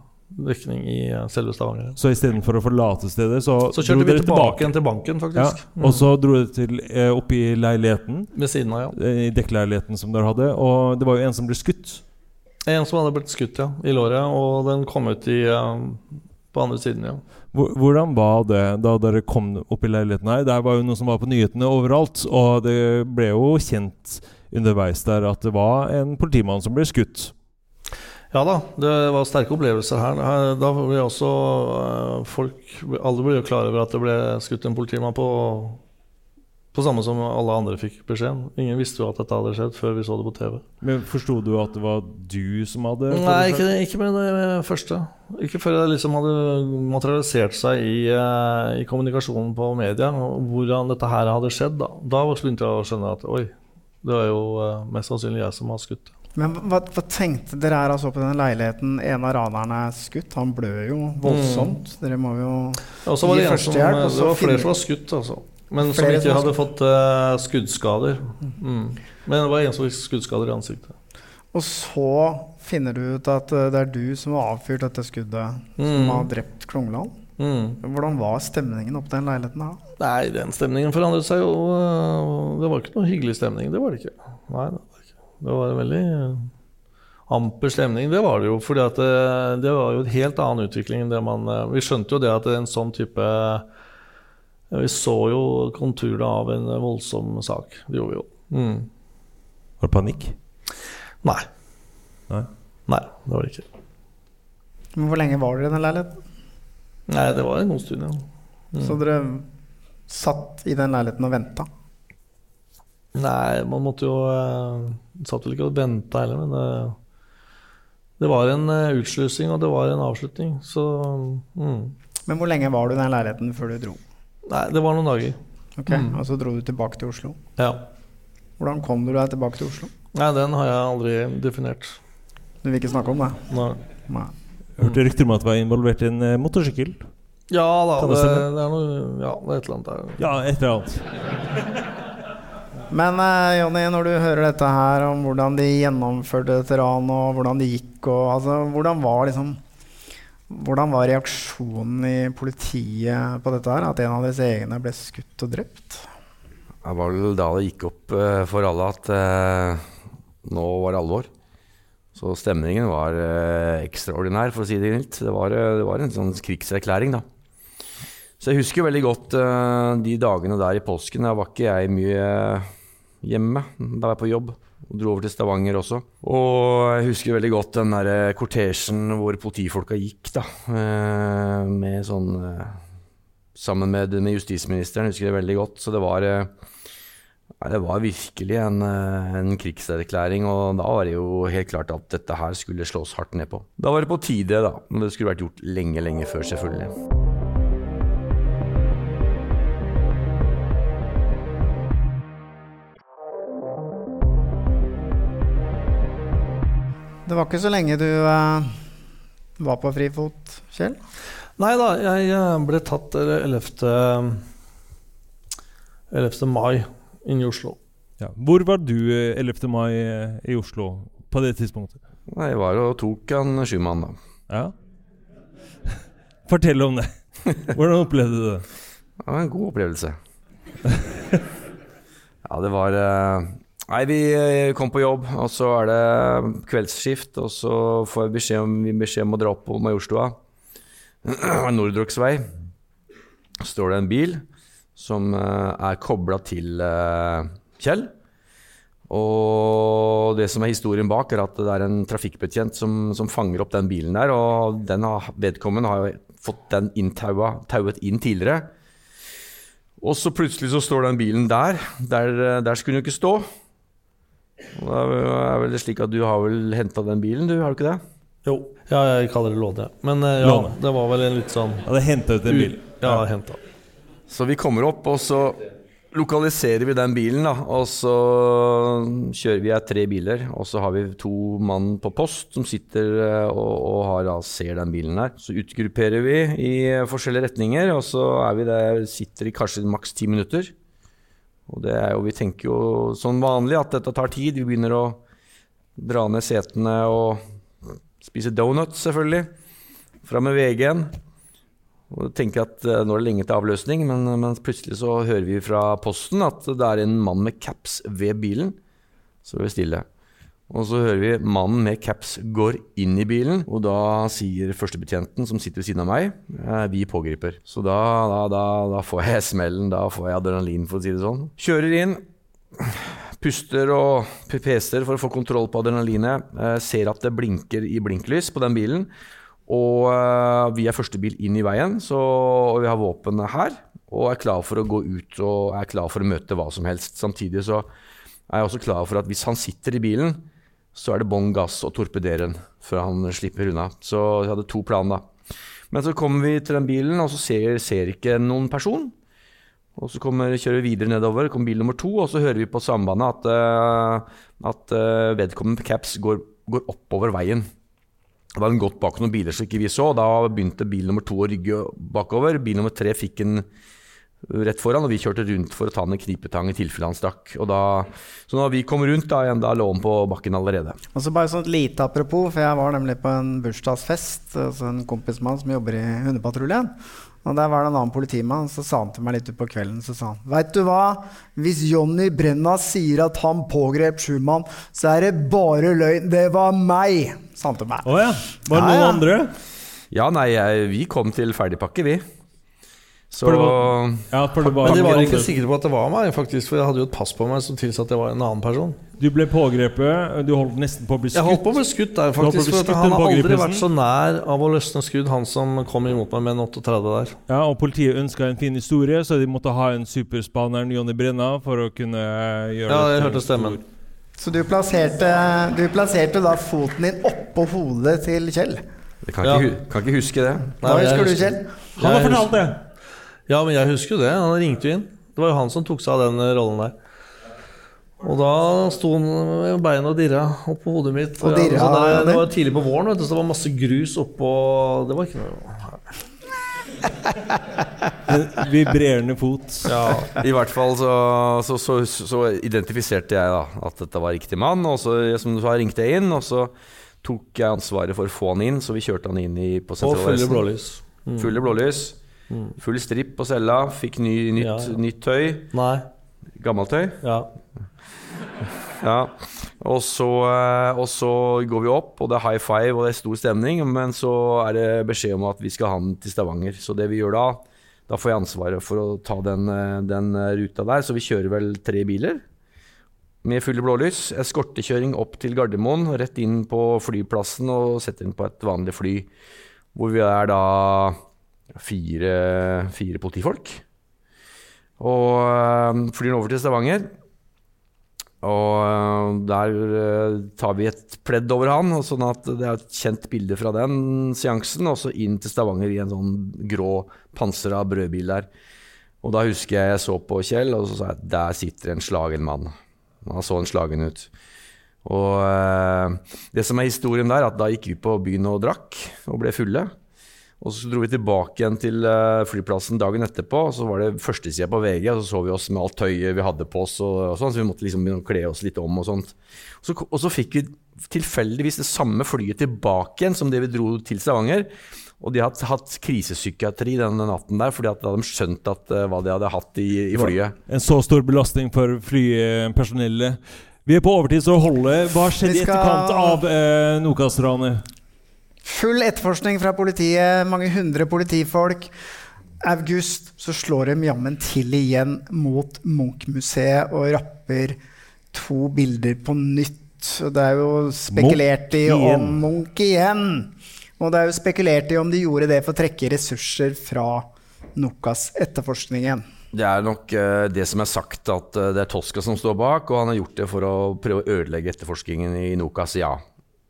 dekning i eh, selve Stavanger. Så istedenfor å forlate stedet, så, Så kjørte vi tilbake igjen til banken, faktisk. Ja, og så dro dere til, eh, opp i leiligheten, Ved siden av, ja. eh, i dekkleiligheten som dere hadde, og det var jo en som ble skutt. En som hadde blitt skutt, ja, i låret, og den kom ut i, eh, på andre siden, ja. Hvor- Hvordan var det da dere kom opp i leiligheten her? Der var jo noe som var på nyhetene overalt, og det ble jo kjent underveis der at det var en politimann som ble skutt. Ja da, det var sterke opplevelser. Her- Da ble også eh, folk Alle ble jo klar over at det ble skutt en politimann på På samme som alle andre fikk beskjeden. Ingen visste jo at dette hadde skjedd før vi så det på TV. Men Forsto du at det var du som hadde Nei, ikke, ikke med det første. Ikke før det liksom hadde materialisert seg i, eh, i kommunikasjonen på media, hvordan dette her hadde skjedd. Da, da begynte jeg å skjønne at oi, det var jo eh, mest sannsynlig jeg som har skutt. Men hva, hva tenkte dere her altså på den leiligheten? En av ranerne er skutt. Han blør jo voldsomt. Dere må jo det, gi førstehjelp. det var flere som var skutt, altså. Men som ikke hadde fått uh, skuddskader. Mm. Men det var en som fikk skuddskader i ansiktet. Og så finner du ut at eh, det er du som har avfyrt dette skuddet, som Mm. har drept Klungland. Mm. Hvordan var stemningen oppe den leiligheten da? Nei, den stemningen forandret seg jo. eh, Det var ikke noe hyggelig stemning. Det var det ikke. Nei, det var ikke. Det var en veldig amper stemning. Det var det jo. For det, det var jo en helt annen utvikling enn det man Vi skjønte jo det at en sånn type Vi så jo konturene av en voldsom sak. Det gjorde vi jo. Mm. Var det panikk? Nei. Nei. Nei, det var det ikke. Men hvor lenge var dere i den leiligheten? Nei, det var en god stund, ja. Mm. Så dere satt i den leiligheten og venta? Nei, man måtte jo uh, Satt vel ikke og venta heller, men det, det var en uh, utslusing, og det var en avslutning, så mm. Men hvor lenge var du i den leiligheten før du dro? Nei, det var noen dager. Ok, Mm. Og så dro du tilbake til Oslo. Ja. Hvordan kom du deg tilbake til Oslo? Nei, den har jeg aldri definert. Du vil ikke snakke om det? Nei. Nei. Jeg hørte rykter om at du var involvert i en eh, motorsykkel. Ja da, det, det det, er noe Ja, det er et eller annet der. Ja, et eller annet. Men eh, Jonny, når du hører dette her om hvordan de gjennomførte dette ranet, og hvordan det gikk, og altså, hvordan var liksom hvordan var reaksjonen i politiet på dette her? At en av deres egne ble skutt og drept? Det var vel da det gikk opp eh, for alle at eh, nå var det alvor. Så stemningen var eh, ekstraordinær, for å si det mildt. Det det var en sånn krigserklæring, da. Så jeg husker veldig godt de dagene der i påsken. Da var ikke jeg mye hjemme. Da var jeg på jobb. Og dro over til Stavanger også. Og jeg husker veldig godt den der eh, kortesjen hvor politifolka gikk, da. eh, Med sånn eh, Sammen med, med justisministeren, husker det veldig godt. Så det var Det var virkelig en, en krigserklæring, og da var det jo helt klart at dette her skulle slås hardt ned på. Da var det på tide, da. Men det skulle vært gjort lenge, lenge før, selvfølgelig. Det var ikke så lenge du eh, var på frifot, Kjell? Nei da, jeg eh, ble tatt eh, 11. 11. mai inne i Oslo. Ja. Hvor var du eh, 11. mai eh, i Oslo på det tidspunktet? Nei, Jeg var og tok en sjumann, da. Ja. Fortell om det. Hvordan opplevde du det? Det var en god opplevelse. ja, det var eh, Nei, vi eh, kom på jobb, og så er det kveldsskift, og så får jeg beskjed om, vi beskjed om å dra opp på Majorstua. Nordrocksvei. Står det en bil som eh, er kobla til eh, Kjell. Og det som er historien bak, er at det er en trafikkbetjent som, som fanger opp den bilen der. Og den har, vedkommende har jo fått den tauet inn tidligere. Og så plutselig så står den bilen der. Der, der skulle den jo ikke stå. Og da er vel det slik at du har vel henta den bilen, du, har du ikke det? Jo. Ja, jeg kaller det låne. Men eh, ja, Låne. det var vel en litt sånn Ja, det hentet ut en bil. Ja, henta. Så vi kommer opp, og så lokaliserer vi den bilen, da, og så kjører vi her tre biler. Og så har vi to mann på post som sitter eh, og, og har, da, ser den bilen her. Så utgrupperer vi i forskjellige retninger, og så er vi der, sitter i kanskje maks ti minutter. Og det er jo, vi tenker jo som vanlig at dette tar tid. Vi begynner å dra ned setene og spise donuts, selvfølgelig. Fram med VG-en. Og tenker at eh, nå er det lenge til avløsning, men, men plutselig så hører vi fra posten at det er en mann med caps ved bilen. Så er vi stille. Og så hører vi mannen med caps går inn i bilen, og da sier førstebetjenten som sitter ved siden av meg, eh, vi pågriper. Så da, da, da, da får jeg smellen, da får jeg adrenalin, for å si det sånn. Kjører inn, puster og peser for å få kontroll på adrenalinet. Eh, ser at det blinker i blinklys på den bilen. Og eh, vi er første bil inn i veien, så, vi har våpenet her. Og er klar for å gå ut og er klar for å møte hva som helst. Samtidig så er jeg også klar for at hvis han sitter i bilen, så er det bånn gass og torpedere den før han slipper unna. Så jeg hadde to planer, da. Men så kommer vi til den bilen, og så ser, ser ikke noen person. Og så kommer, kjører vi videre nedover, kommer bil nummer to, og så hører vi på sambandet at, uh, at uh, vedkommende caps går, går oppover veien. Da hadde den gått bak noen biler som ikke vi så, og da begynte bil nummer to å rygge bakover. Bil nummer tre fikk den rett foran, og vi kjørte rundt for å ta en knipetang i tilfelle han stakk. Og da, så når vi kom rundt, da, igjen, da lå han på bakken allerede. Og så bare sånn lite apropos, for jeg var nemlig på en bursdagsfest hos en kompis mann som jobber i hundepatruljen. Og der var det en annen politimann, så sa han til meg litt utpå kvelden så sa han, Veit du hva? Hvis Jonny Brenna sier at han pågrep Schumann, så er det bare løgn. Det var meg, sa han til meg. Å ja. Var det Ja, noen ja. andre? Ja, nei, vi kom til ferdigpakke, vi. Så For det var- Ja, for det var Men de var ikke sikre på at det var meg, faktisk, for jeg hadde jo et pass på meg som tilsa at jeg var en annen person. Du ble pågrepet, du holdt nesten på å bli skutt. Jeg holdt på å bli skutt der, faktisk. bli For at skutt han har aldri vært så nær av å løsne skudd, han som kom imot meg med en 38 der. Ja, og Politiet ønska en fin historie, så de måtte ha en superspaneren Jonny Brenna for å kunne gjøre Ja, jeg det hørte stemmen. Så du plasserte, du plasserte da foten din oppå hodet til Kjell? Jeg kan, Ja. ikke, kan ikke huske det. Hva husker du, Kjell? Han har fortalt det! Ja, men jeg husker jo det. Han ringte jo inn. Det var jo han som tok seg av den eh, rollen der. Og da sto han med beina og dirra oppå hodet mitt. Og dirra, ja, det, ja, det var tidlig på våren, vet du, så det var masse grus oppå Det var ikke noe vibrerende fot. Ja, I hvert fall så, så, så, så identifiserte jeg da at dette var riktig mann. Og så som du sa, ringte jeg inn, og så tok jeg ansvaret for å få han inn. Så vi kjørte han inn i, på Og fulle blålys. Mm. Fulle blålys. Full stripp på cella. Fikk ny, nytt, Ja, ja. nytt tøy. Nei. Gammelt tøy. Ja. Ja. Og så, eh, og så går vi opp, og det er high five og det er stor stemning. Men så er det beskjed om at vi skal ha den til Stavanger. Så det vi gjør da, da får jeg ansvaret for å ta den, eh, den eh, ruta der. Så vi kjører vel tre biler med fulle blålys. Eskortekjøring opp til Gardermoen, rett inn på flyplassen og setter inn på et vanlig fly. Hvor vi er da fire, fire politifolk. Og øh, flyr over til Stavanger. Og øh, der øh, tar vi et pledd over han, sånn at det er et kjent bilde fra den seansen. Og så inn til Stavanger i en sånn grå pansra brødbil der. Og da husker jeg jeg så på Kjell, og så sa jeg at der sitter en slagen mann. Han så en slagen ut. Og øh, det som er historien der, at da gikk vi på byen og drakk og ble fulle. Og så dro vi tilbake igjen til eh, flyplassen dagen etterpå, og så var det førstesida på VG, og så så vi oss med alt tøyet vi hadde på oss, og, og sånn, så vi måtte liksom begynne å kle oss litt om og sånt. Og så, og så fikk vi tilfeldigvis det samme flyet tilbake igjen som det vi dro til Stavanger. Og de hadde hatt krisepsykiatri den natten der, fordi at de hadde skjønt at, eh, hva de hadde hatt i, i flyet. En så stor belastning for flypersonellet. Vi er på overtid, så holdet. Hva skjedde i etterkant av eh, Nokas-ranet? Full etterforskning fra politiet, mange hundre politifolk. August så slår de jammen til igjen mot Munch-museet og rapper to bilder på nytt. Og det er jo spekulert i om Munch igjen. Og det er jo spekulert i om de gjorde det for å trekke ressurser fra Nokas-etterforskningen. Det er nok uh, det som er sagt, at uh, det er Tosca som står bak, og han har gjort det for å prøve å ødelegge etterforskningen i Nokas, ja.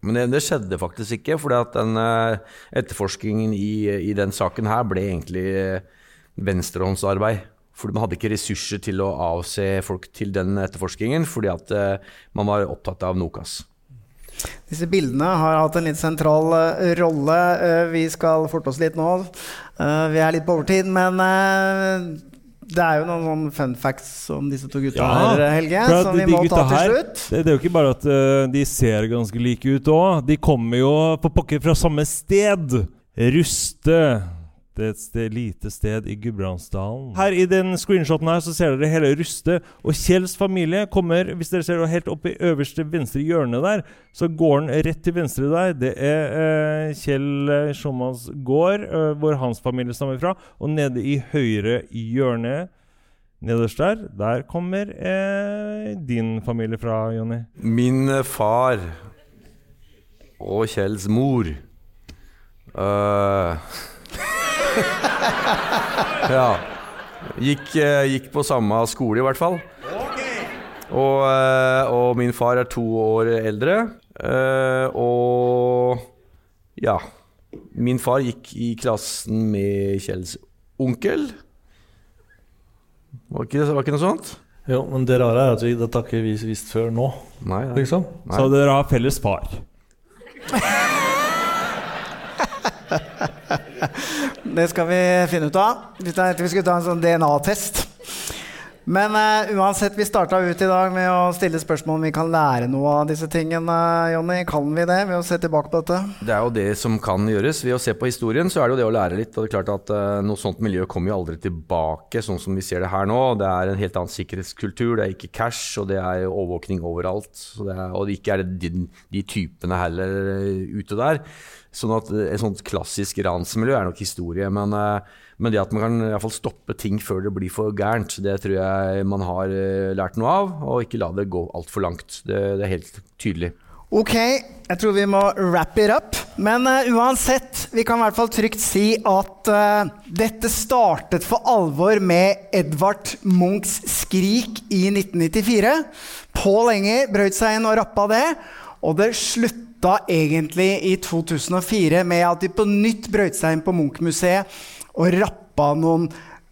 Men det, det skjedde faktisk ikke, for eh, etterforskningen i, i den saken her ble egentlig eh, venstrehåndsarbeid fordi man hadde ikke ressurser til å avse folk til den etterforskningen, fordi at eh, man var opptatt av Nokas. Disse bildene har hatt en litt sentral rolle. Vi skal forte oss litt nå. Vi er litt på overtid, men det er jo noen sånne fun facts om disse to gutta her, Helge, som vi må ta til her, slutt. Det, det er jo ikke bare at uh, de ser ganske like ut òg. De kommer jo på pokker fra samme sted. Ruste. Det er et sted, lite sted i Gudbrandsdalen. Her i den screenshoten her så ser dere hele Ruste. Og Kjells familie kommer, hvis dere ser helt oppe i øverste venstre hjørne der, så går den rett til venstre der. Det er eh, Kjell eh, gård, eh, hvor hans familie stammer fra. Og nede i høyre hjørne Nederst der, der kommer eh, din familie fra, Jonny. Min far og Kjells mor øh, Ja. Gikk, eh, gikk på samme skole, i hvert fall. Og, eh, og min far er to år eldre. eh, og ja. Min far gikk i klassen med Kjells onkel. Var ikke, var ikke noe sånt? Jo, men det rare er at vi, dette har ikke vi visst før nå. Nei, nei. Liksom. Så dere har felles far. Det skal vi finne ut av. Vi vi skulle ta en sånn DNA-test. Men uh, uansett, vi starta ut i dag med å stille spørsmål om vi kan lære noe av disse tingene. Jonny, kan vi det ved å se tilbake på dette? Det er jo det som kan gjøres. Ved å se på historien så er det jo det å lære litt. Og det er klart at uh, Noe sånt miljø kommer jo aldri tilbake sånn som vi ser det her nå. Det er en helt annen sikkerhetskultur. Det er ikke cash, og det er overvåkning overalt. Det er, og det ikke er det de, de typene heller eh, ute der. Sånn at eh, Et sånt klassisk ransmiljø er nok historie. Men, eh, men det at man kan i hvert fall stoppe ting før det blir for gærent, det tror jeg man har eh, lært noe av. Og ikke la det gå altfor langt. Det, det er helt tydelig. Ok, jeg tror vi må wrap it up. Men uh, uansett, vi kan i hvert fall trygt si at uh, dette startet for alvor med Edvard Munchs 'Skrik' i 1994. Pål Enger brøt seg inn og rappa det, og det slutta egentlig i 2004 med at de på nytt brøyt seg inn på Munch-museet og rappa noen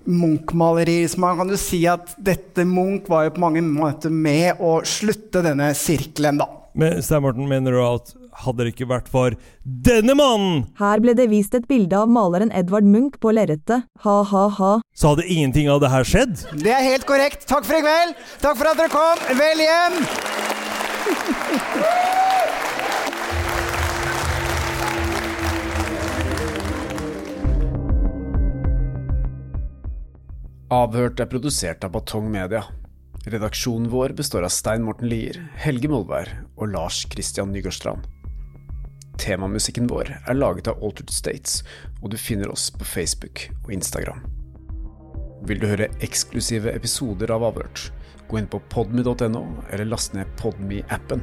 Munch-malerier. Så man kan jo si at dette Munch var jo på mange måter med å slutte denne sirkelen, da. Men Stein Morten, mener du at hadde det ikke vært for denne mannen, Her ble det vist et bilde av maleren Edvard Munch på lerretet. Ha-ha-ha. så hadde ingenting av det her skjedd? Det er helt korrekt. Takk for i kveld. Takk for at dere kom. Vel hjem. Avhørt er produsert av Batong Media. Redaksjonen vår består av Stein Morten Lier, Helge Molvær og Lars Christian Nygårdstrand. Temamusikken vår er laget av Altered States, og du finner oss på Facebook og Instagram. Vil du høre eksklusive episoder av Avhørt, gå inn på podme.no, eller last ned Podme-appen.